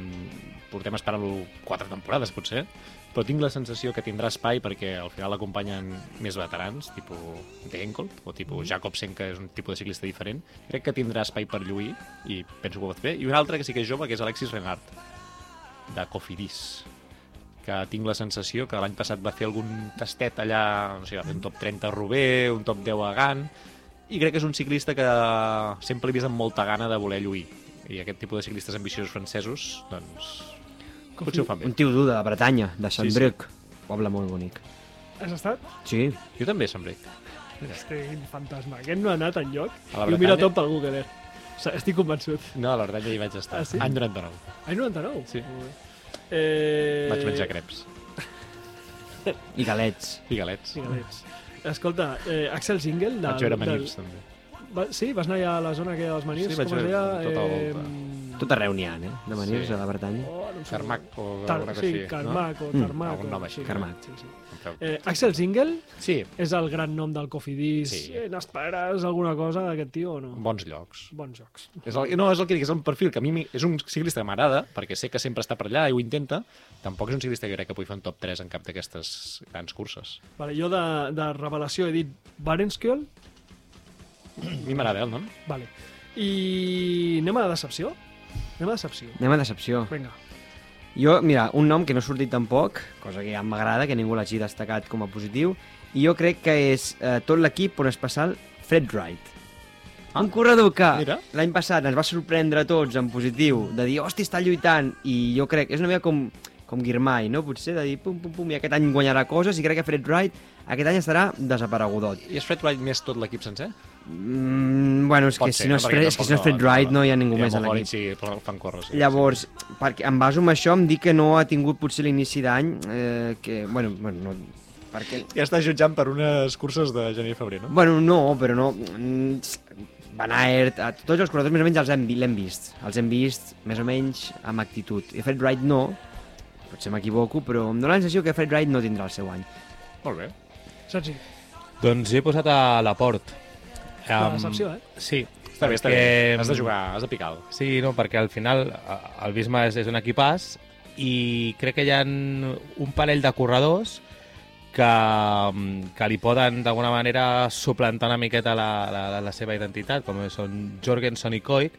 portem esperant-lo quatre temporades, potser, però tinc la sensació que tindrà espai perquè al final l'acompanyen més veterans, tipus Degenkolb o tipus Jacobsen, que és un tipus de ciclista diferent. Crec que tindrà espai per lluir i penso que ho pot fer. I un altre que sí que és jove, que és Alexis Renard, de Cofidis que tinc la sensació que l'any passat va fer algun tastet allà, no sé, va fer un top 30 a Roubaix, un top 10 a Gant, i crec que és un ciclista que sempre l'he vist amb molta gana de voler lluir. I aquest tipus de ciclistes ambiciosos francesos, doncs, potser ho fan bé. Un tio dur de la Bretanya, de Sí, Saint-Brieuc. Poble molt bonic. Has estat? Sí. Jo també, Sambric. Estic fantasma. Aquest no ha anat enlloc. A la I ho mira tot pel Google Earth. Estic convençut. No, a la Bretanya hi vaig estar. Ah, sí? Any 99. Any 99? Sí. Molt bé. Eh... Vaig menjar creps I galets. i galets. Sí, galets. Escolta, eh, Axel Zingel... Del, Vaig veure del- Manirs, també. Va, sí, vas anar allà a la zona que dels Manirs, Sí, vaig veure tota la Eh, volta. Tot arreu n'hi ha, eh? De manirs Sí. a la Bretanya. Oh, no. Carmac o Tar alguna cosa sí, així. Carmac o Mm. Tarmac. Algun nom així. sí, Carmac. Sí, sí. No? Eh, Axel Zingel Sí, és el gran nom del Cofidis. Sí. Eh, N'esperes alguna cosa d'aquest tio o no? bons llocs. Bons jocs. És el, no, és el que dic, és un perfil que a mi és un ciclista que m'agrada, perquè sé que sempre està per allà i ho intenta. Tampoc és un ciclista que crec que pugui fer un top 3 en cap d'aquestes grans curses. Vale, jo de, de revelació he dit Barenskiol. A mi m'agrada, el nom. Vale. I anem a decepció? Anem a decepció. Anem a decepció. Vinga. Jo, mira, un nom que no ha sortit tampoc, cosa que ja m'agrada, que ningú l'hagi destacat com a positiu, i jo crec que és eh, tot l'equip, però en especial Fred Wright. Un corredor que l'any passat ens va sorprendre a tots en positiu, de dir, hosti, està lluitant, i jo crec, és una mica com, com Girmay, no? Potser de dir, pum, pum, pum, i aquest any guanyarà coses, i crec que Fred Wright aquest any estarà desaparegudot. I és Fred Wright més tot l'equip sencer? Mm, bueno, és Pot que, ser, si no és, Fred, és que si no és Fred Wright no hi ha ningú Hi ha més a l'equip. Sí, fan córrer. Sí, Llavors, perquè em baso en això, em dic que no ha tingut potser l'inici d'any, eh, que, bueno, bueno, no, perquè... Sí. Ja està jutjant per unes curses de gener i febrer, no? Bueno, no, però no... mm, Van Aert, a tots els corredors més o menys els hem, l'hem vist. Els hem vist més o menys amb actitud. I Fred Wright no, potser m'equivoco, però em dóna la sensació que Fred Wright no tindrà el seu any. Molt bé. Sergi, Doncs he posat a la Port. La decepció, eh? Sí. Està bé, està bé. Has de jugar, has de picar. Sí, no, perquè al final el Bisma és, és un equipàs i crec que hi ha un parell de corredors que, mm, que li poden d'alguna manera suplantar una miqueta la, la, la seva identitat, com són Jorgensen i Koik.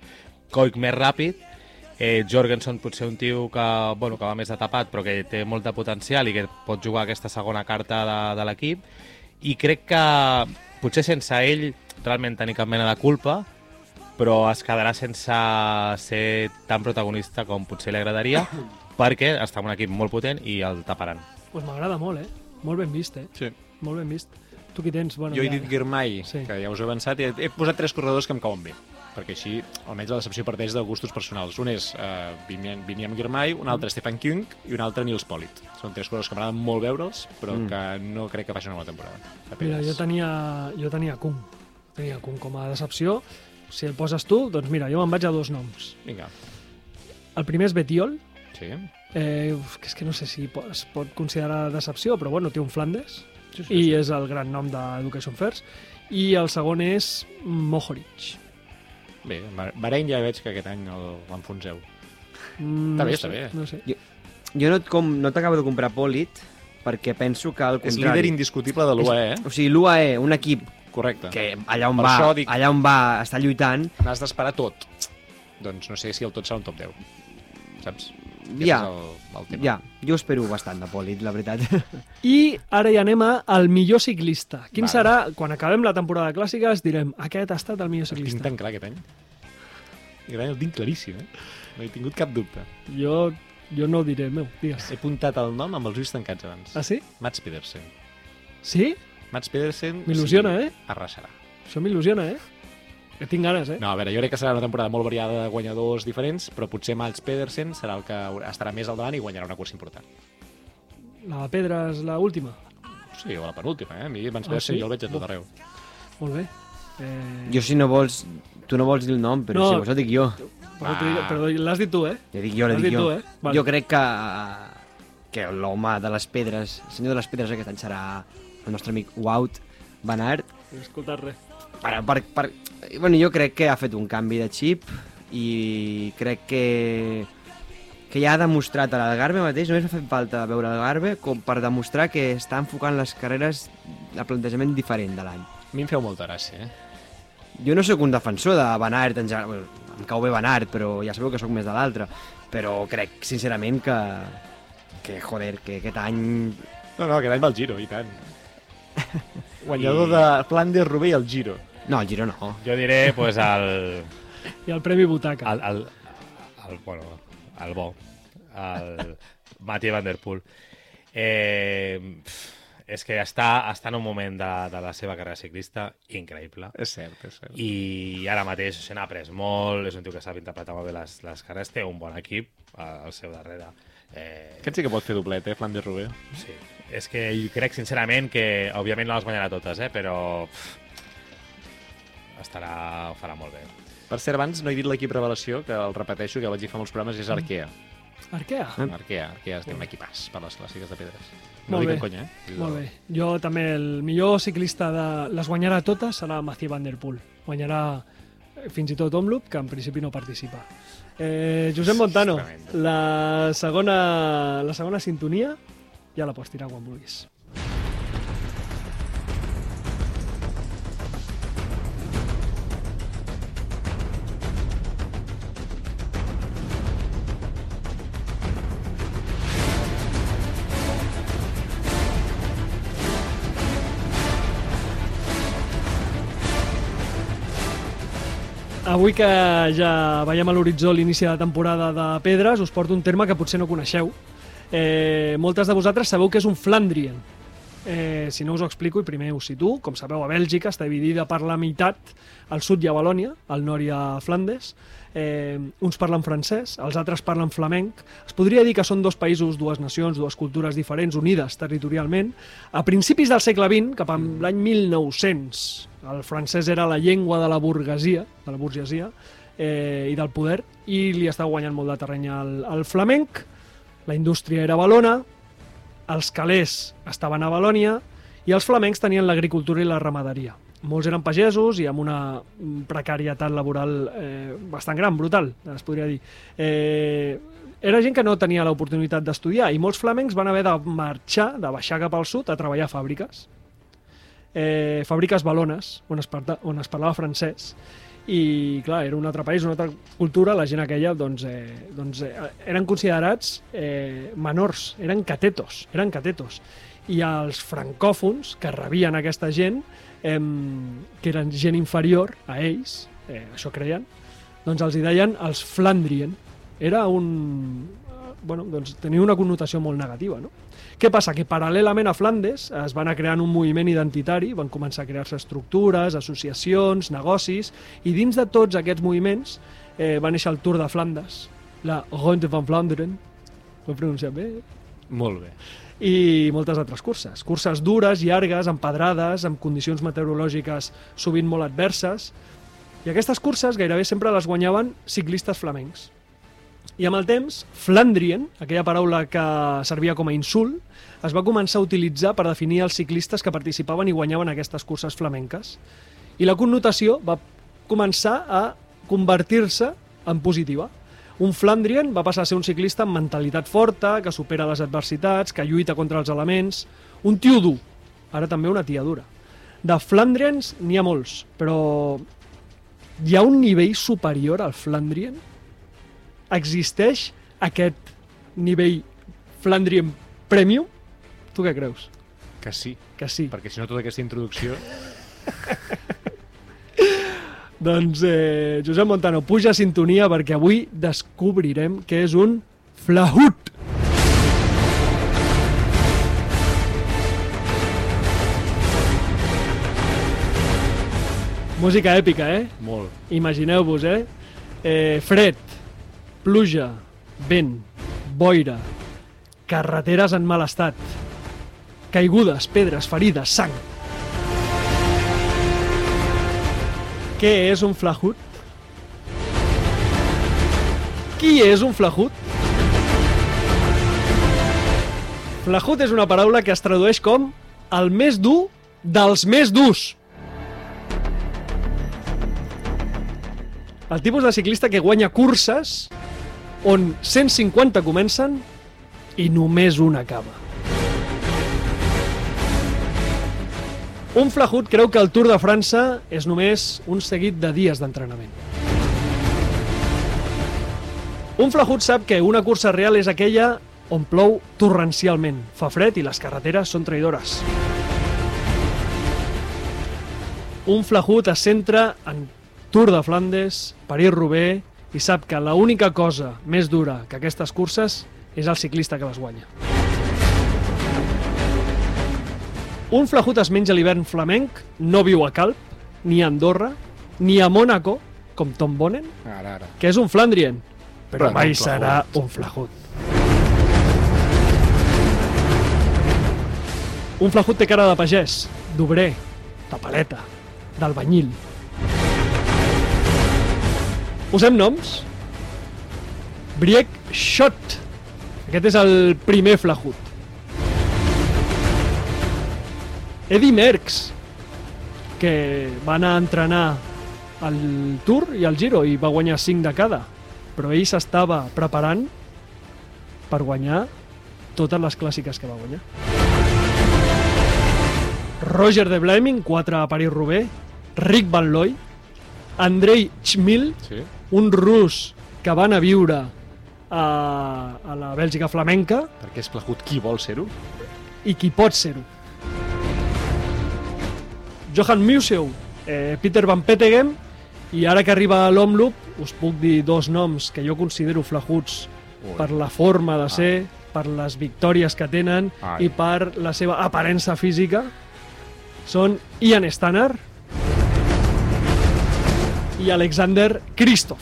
Koik més ràpid, eh, Jorgensen potser un tio que, bueno, que va més de tapat però que té molt de potencial i que pot jugar aquesta segona carta de, de l'equip i crec que potser sense ell realment tenir cap mena de culpa però es quedarà sense ser tan protagonista com potser li agradaria perquè està en un equip molt potent i el taparan. Pues m'agrada molt, eh? Molt ben vist, eh? Sí. Molt ben vist. Tu qui tens? Bueno, Jo he ja- dit Girmay, Sí. que ja us he avançat, i he, posat tres corredors que em cauen bé perquè així almenys la decepció parteix de gustos personals. Un és uh, Viniam, Viniam Girmay, un altre Stefan Kung i un altre Nils Polit. Són tres corredors que m'agraden molt veure'ls, però Mm. mm. que no crec que facin una bona temporada. Mira, jo tenia, jo tenia Kung. Tenia com a decepció. Si el poses tu, doncs mira, jo me'n vaig a dos noms. Vinga, El primer és Betiol, sí. eh, uf, que és que no sé si es pot considerar decepció, però bueno, té un Flandes, sí, sí, i sí. és el gran nom d'Education First. I el segon és Mohoric. Bé, Ba- Bahrein ja veig que aquest any el- l'enfonseu. Mm, Està bé, no està sé, bé. No sé. Jo no, et com, no t'acabo de comprar Polit perquè penso que al És contrari... líder indiscutible de l'UAE, eh? O sigui, l'UAE, un equip Correcte. que allà on, Per va, això dic- allà on va està lluitant, N'has d'esperar tot. Doncs no sé si el tot serà un top 10. Saps? Aquest ja, el, el tema. ja, jo espero bastant de Polit, la veritat. I ara ja anem a al millor ciclista. Quin Vale. serà, quan acabem la temporada de clàssiques, direm, aquest ha estat el millor El tinc ciclista. tan clar aquest any. Aquest any el tinc claríssim, eh? No he tingut cap dubte. Jo, jo no ho diré meu, digues. He apuntat el nom amb els ulls tancats abans. Ah, sí? Mats Pedersen. Sí? Mats Pedersen... M'il·lusiona, sí, eh? Arrasarà. Això m'il·lusiona, eh? Que tinc ganes, eh? No, a veure, jo crec que serà una temporada molt variada de guanyadors diferents, però potser Mats Pedersen serà el que estarà més al davant i guanyarà una cursa important. La de pedra és l'última. Sí, o la penúltima, eh? A mi Mats Ah, Pedersen sí? jo el veig a tot arreu. Molt bé. Eh, jo, si no vols... Tu no vols dir el nom, però No. si vols el dic jo. dic- però l'has dit tu, eh? Ja dic jo, L'has dic dit jo. tu, eh? Vale. Jo crec que, que l'home de les pedres, el senyor de les pedres aquest any serà el nostre amic Wout Van Aert. No he escoltat res. Per, per, per, bueno, jo crec que ha fet un canvi de xip i crec que que ja ha demostrat a l'Algarve mateix, només m'ha fet falta veure l'Algarve com per demostrar que està enfocant les carreres a plantejament diferent de l'any. A mi em feu molta gràcia, eh? Jo no sóc un defensor de Van Aert, en general. Bueno, em cau bé Van Aert, però ja sabeu que sóc més de l'altre. Però crec, sincerament, que, que, joder, que aquest any... No, no, aquest any va al Giro, i tant. Guanyador de Flandes, Rubé i el Giro. No, el Giro no. Jo diré, pues, el, I el Premi Butaca. el, el, el, bueno, el bo, el Mathieu Van Der Poel. Eh, és que està, està en un moment de, de la seva carrera ciclista increïble. És cert, és cert. i ara mateix se n'ha après molt, és un tio que sap interpretar molt bé les, les carreres, té un bon equip eh, al seu darrere. Eh, Aquest sí que pot fer doblet, eh, Flandes, Rubé. sí. És que jo crec sincerament que, òbviament no les guanyarà totes, eh, però pff, estarà, ho farà molt bé. Per cert, abans no he dit l'equip revelació, que el repeteixo, que vaig dir fa molts programes, és Arkea. Arkea. Arkea, Arkea es diu un equipàs per les clàssiques de pedres. No Molt bé. conya, eh? Molt bé. Jo també, el millor ciclista de... les guanyarà totes serà Mathieu Van Der Poel. Guanyarà eh, fins i tot Omloop, que en principi no participa. Eh, Josep Montano, la segona, la segona sintonia ja la pots tirar quan vulguis. Avui que ja veiem a l'horitzó l'inici de la temporada de Pedres, us porto un terme que potser no coneixeu. Eh, moltes de vosaltres sabeu que és un Flandrien. Eh, si no us ho explico, i primer us situo. Com sabeu, a Bèlgica està dividida per la meitat, al sud hi ha Valònia, al nord hi ha Flandes. Eh, uns parlen francès, els altres parlen flamenc. Es podria dir que són dos països, dues nacions, dues cultures diferents, unides territorialment. A principis del segle XX, cap a l'any 1900, el francès era la llengua de la burguesia, de la burgesia, eh, i del poder, i li estava guanyant molt de terreny al, al flamenc. La indústria era a Valona, els calés estaven a Valònia i els flamencs tenien l'agricultura i la ramaderia. Molts eren pagesos i amb una precarietat laboral eh, bastant gran, brutal, es podria dir. Eh, era gent que no tenia l'oportunitat d'estudiar i molts flamencs van haver de marxar, de baixar cap al sud a treballar a fàbriques. Eh, fàbriques balones, on es, parla, on es parlava francès i clar, era un altre país, una altra cultura, la gent aquella doncs, eh, doncs, eh, eren considerats eh, menors, eren catetos, eren catetos. I els francòfons que rebien aquesta gent, eh, que eren gent inferior a ells, eh, això creien, doncs els hi deien els Flandrien. Era un... eh, Bueno, doncs tenia una connotació molt negativa, no? Què passa? Que paral·lelament a Flandes es va anar creant un moviment identitari, van començar a crear-se estructures, associacions, negocis, i dins de tots aquests moviments eh, va néixer el Tour de Flandes, la Ronde van Vlaanderen, ho he pronunciat bé? Molt bé. i moltes altres curses. Curses dures, llargues, empedrades, amb condicions meteorològiques sovint molt adverses. I aquestes curses gairebé sempre les guanyaven ciclistes flamencs. I amb el temps, Flandrien, aquella paraula que servia com a insult, es va començar a utilitzar per definir els ciclistes que participaven i guanyaven aquestes curses flamenques. I la connotació va començar a convertir-se en positiva. Un Flandrien va passar a ser un ciclista amb mentalitat forta, que supera les adversitats, que lluita contra els elements. Un tio dur, ara també una tia dura. De Flandrians n'hi ha molts, però hi ha un nivell superior al Flandrien? Existeix aquest nivell Flandrien Premium? Tu què creus? Que sí, Que sí. perquè si no tota aquesta introducció... Doncs eh, Josep Montano, puja a sintonia perquè avui descobrirem que és un flahut. Música èpica, eh? Molt. Imagineu-vos, eh? eh? Fred, pluja, vent, boira, carreteres en mal estat, caigudes, pedres, ferides, sang. Què és un flahut? Qui és un flahut? Flahut és una paraula que es tradueix com el més dur dels més durs. El tipus de ciclista que guanya curses on 150 comencen i només una acaba. Un flahut creu que el Tour de França és només un seguit de dies d'entrenament. Un flahut sap que una cursa real és aquella on plou torrencialment, fa fred i les carreteres són traïdores. Un flahut es centra en Tour de Flandes, París-Roubaix i sap que l'única cosa més dura que aquestes curses és el ciclista que les guanya. Un flahut es menja l'hivern flamenc, no viu a Calp, ni a Andorra, ni a Mònaco, com Tom Bonen, Ara, ara. que és un Flandrien, però, Però mai un serà un flahut. Un flahut té cara de pagès, d'obrer, de paleta, d'albanyil. Posem noms. Briek Schott. Aquest és el primer flahut. Eddie Merckx, que va anar a entrenar al Tour i al Giro i va guanyar 5 de cada, però ell s'estava preparant per guanyar totes les clàssiques que va guanyar. Roger de Blaming, 4 a París-Roubaix, Rick Van Looy, Andrei Chmil, Sí. un rus que va anar a viure a, a la Bèlgica flamenca Perquè és plagut qui vol ser-ho? i qui pot ser-ho. Johan Museu, eh, Peter Van Petegem, i ara que arriba a l'Omloop, us puc dir dos noms que jo considero flahuts Ui. per la forma de ser, per les victòries que tenen Ai. i per la seva aparença física. Són Ian Stannard i Alexander Kristoff.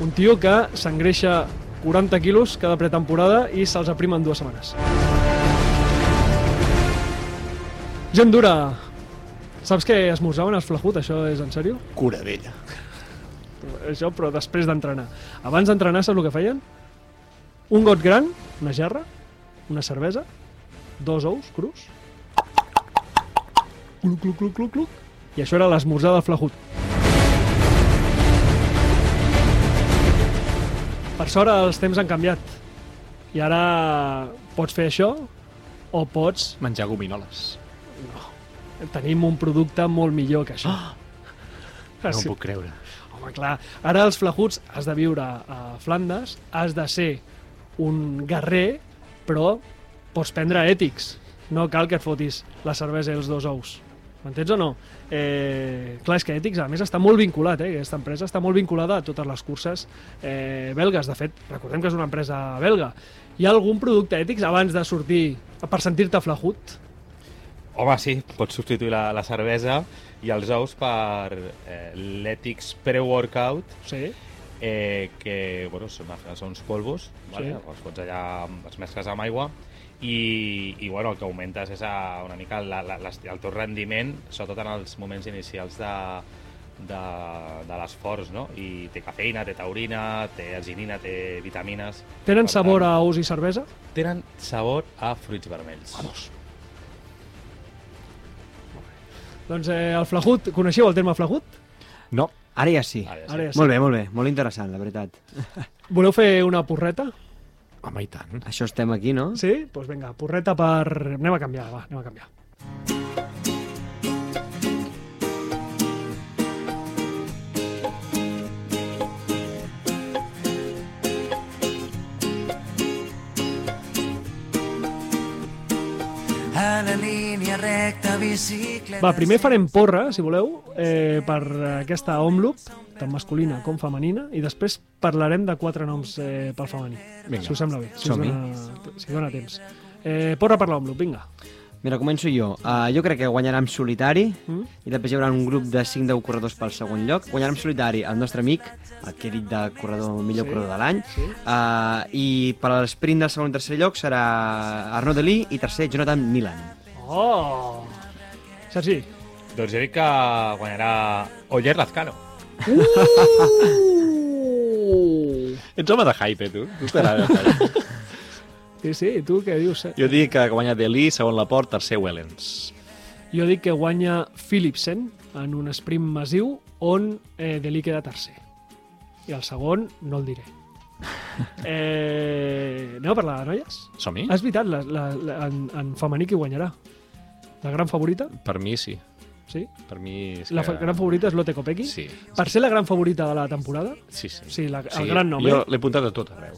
Un tio que s'engreixa 40 quilos cada pretemporada i se'ls aprima en dues setmanes. Gent dura, saps què esmorzaven els flahut? Això és en sèrio? Cura d'ella. Això, però després d'entrenar. Abans d'entrenar, saps el que feien? Un got gran, una gerra, una cervesa, dos ous crus, cluc, cluc, cluc, cluc, cluc, i això era l'esmorzar del flahut. Per sort els temps han canviat. I ara pots fer això o pots... Menjar gominoles. Tenim un producte molt millor que això. No Sí. ho puc creure. Home, clar, ara els flahuts has de viure a Flandes, has de ser un guerrer, però pots prendre ètics. No cal que et fotis la cervesa i els dos ous. M'entens o no? Eh, clar, és que Ètics, a més, està molt vinculat, eh? Aquesta empresa està molt vinculada a totes les curses eh, belgues. De fet, recordem que és una empresa belga. Hi ha algun producte Ètics abans de sortir per sentir-te flahut? Home, sí, pots substituir la, la cervesa i els ous per eh, l'Ethics Pre-Workout, Sí. eh, que bueno, són, són uns polvos, vale? Sí. els fots allà, els mescles amb aigua, i, i bueno, el que augmentes és a, una mica la, la, la, el teu rendiment, sobretot en els moments inicials de, de, de l'esforç, no? I té cafeïna, té taurina, té arginina, té vitamines... Tenen Per sabor tant, a ous i cervesa? Tenen sabor a fruits vermells. Vamos. Doncs eh, el flahut, coneixeu el terme flahut? No. Ara ja sí. Ara ja sí. Ara ja sí. Molt bé, molt bé. Molt interessant, la veritat. Voleu fer una porreta? Home, i tant. Això estem aquí, no? Sí? Doncs pues vinga, porreta per... Anem a canviar, va, anem a canviar. a la línia recta bicicleta... Va, primer farem porra, si voleu, eh, per aquesta Omloop, tant masculina com femenina, i després parlarem de quatre noms eh, pel femení. Vinga. Si us sembla bé, si us Som-hi. dona, si dona temps. Eh, porra per l'Omloop, vinga. Mira, començo jo. Uh, jo crec que guanyarà en solitari Mm? i després hi haurà un grup de 5 10 corredors pel segon lloc. Guanyarà en solitari el nostre amic, el que he dit de corredor, el millor Sí. corredor de l'any. Sí. Uh, I per l'esprint del segon i tercer lloc serà Arnaud Delí i tercer Jonathan Milan. Oh! Sergi. Doncs jo dic que guanyarà Oyer Lazcano. Uh! Ets home de hype, eh, tu? Tu t'agrada. Sí, sí, i tu què dius? jo dic que guanya Delí, segon Laport, tercer Wellens. Jo dic que guanya Philipsen en un sprint massiu on eh, Delí queda tercer. I el segon no el diré. Eh, anem a parlar de noies? Som-hi? És veritat, la, la, la, en, en femení qui guanyarà? La gran favorita? Per mi, sí. Sí? Per mi... És La que... gran favorita és Lotte Kopecky? Sí. Per ser la gran favorita de la temporada? Sí, sí. Sí, la- el gran nom, Jo eh? l'he apuntat a tot arreu.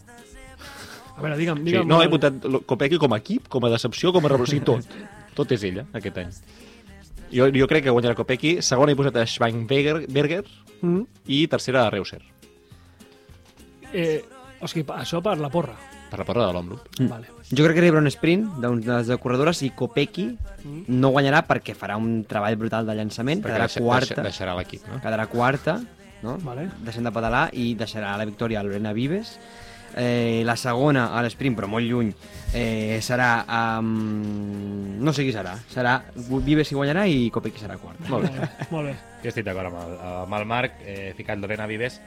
A veure, digue'm, Sí, digue'm. no, he apuntat lo- Kopecky com a equip, com a decepció, com a revolució, tot. Tot és ella, aquest any. Jo, jo crec que guanyarà Kopecky. Segona he posat a Schweinberger Mm? i tercera a Reuser. Eh, o sigui, això per la porra. Per la porra de l'Omloop. Mm. Vale. Jo crec que un sprint de corredores i Kopecky Mm. no guanyarà perquè farà un treball brutal de llançament, Perquè quedarà deixa- quarta, deixa- deixarà l'equip, no? quedarà quarta, no? Vale. deixant de pedalar i deixarà la victòria a Lorena Vives Eh, la segona, a l'esprint, però molt lluny, eh, serà... Um, no sé qui serà. Serà Vives qui guanyarà i Kopecky serà quart. Molt bé. Molt bé. Jo estic d'acord amb, el, amb el Marc, eh, ficat Lorena Vives,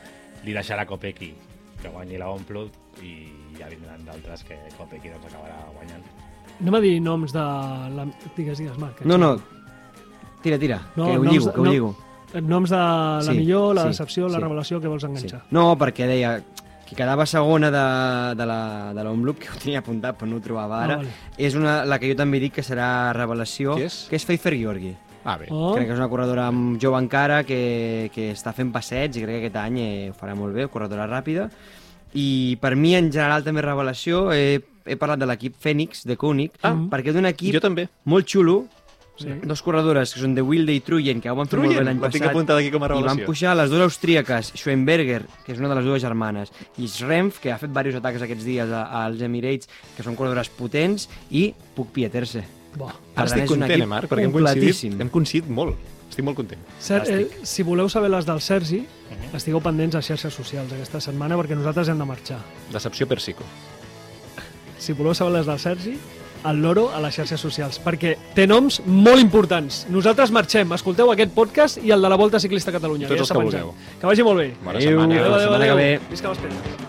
li deixarà Kopecky que guanyi la Omplut i ja vindran d'altres que Kopecky doncs acabarà guanyant. Anem a dir noms de... La... Digues, digues, Marc. No, no, tira, tira, No, que ho lligo, de- que ho no. lligo. Noms de la Sí, millor, la sí, decepció, la sí. revelació que vols Sí. enganxar. No, perquè deia que quedava segona de, de la, de l'Omloop, que ho tenia apuntat però no ho trobava ara, Ah, vale. és una, la que jo també dic que serà revelació, Qui és? que és Pfeiffer Georgi. Ah, bé. Oh, Crec que és una corredora amb jove encara que, que està fent passeig i crec que aquest any eh, ho farà molt bé, corredora ràpida. I per mi, en general, també revelació, he, he parlat de l'equip Fènix, de Koenig, Ah. perquè és un equip Jo també. molt xulo, sí. dos corredores que són de Wilde i Truyen, que ho van fer molt bé l'any passat. aquí com a I van revelació. pujar les dues austríaques, Schoenberger, que és una de les dues germanes, i Schrempf, que ha fet diversos atacs aquests dies als Emirates, que són corredores potents, i Puc Pieterse. Bo. Ara estic content, eh, Marc, perquè hem coincidit, hem coincidit molt. Estic molt content. Ser, eh, si voleu saber les del Sergi, estigueu pendents a xarxes socials aquesta setmana perquè nosaltres hem de marxar. Decepció per psico. Si voleu saber les del Sergi, el loro a les xarxes socials, perquè té noms molt importants. Nosaltres marxem, escolteu aquest podcast i el de la Volta Ciclista a Catalunya. Tots els que vulgueu. Que vagi molt bé. Bona Adéu. setmana. Adéu. Adéu, adéu. Visca les pedres.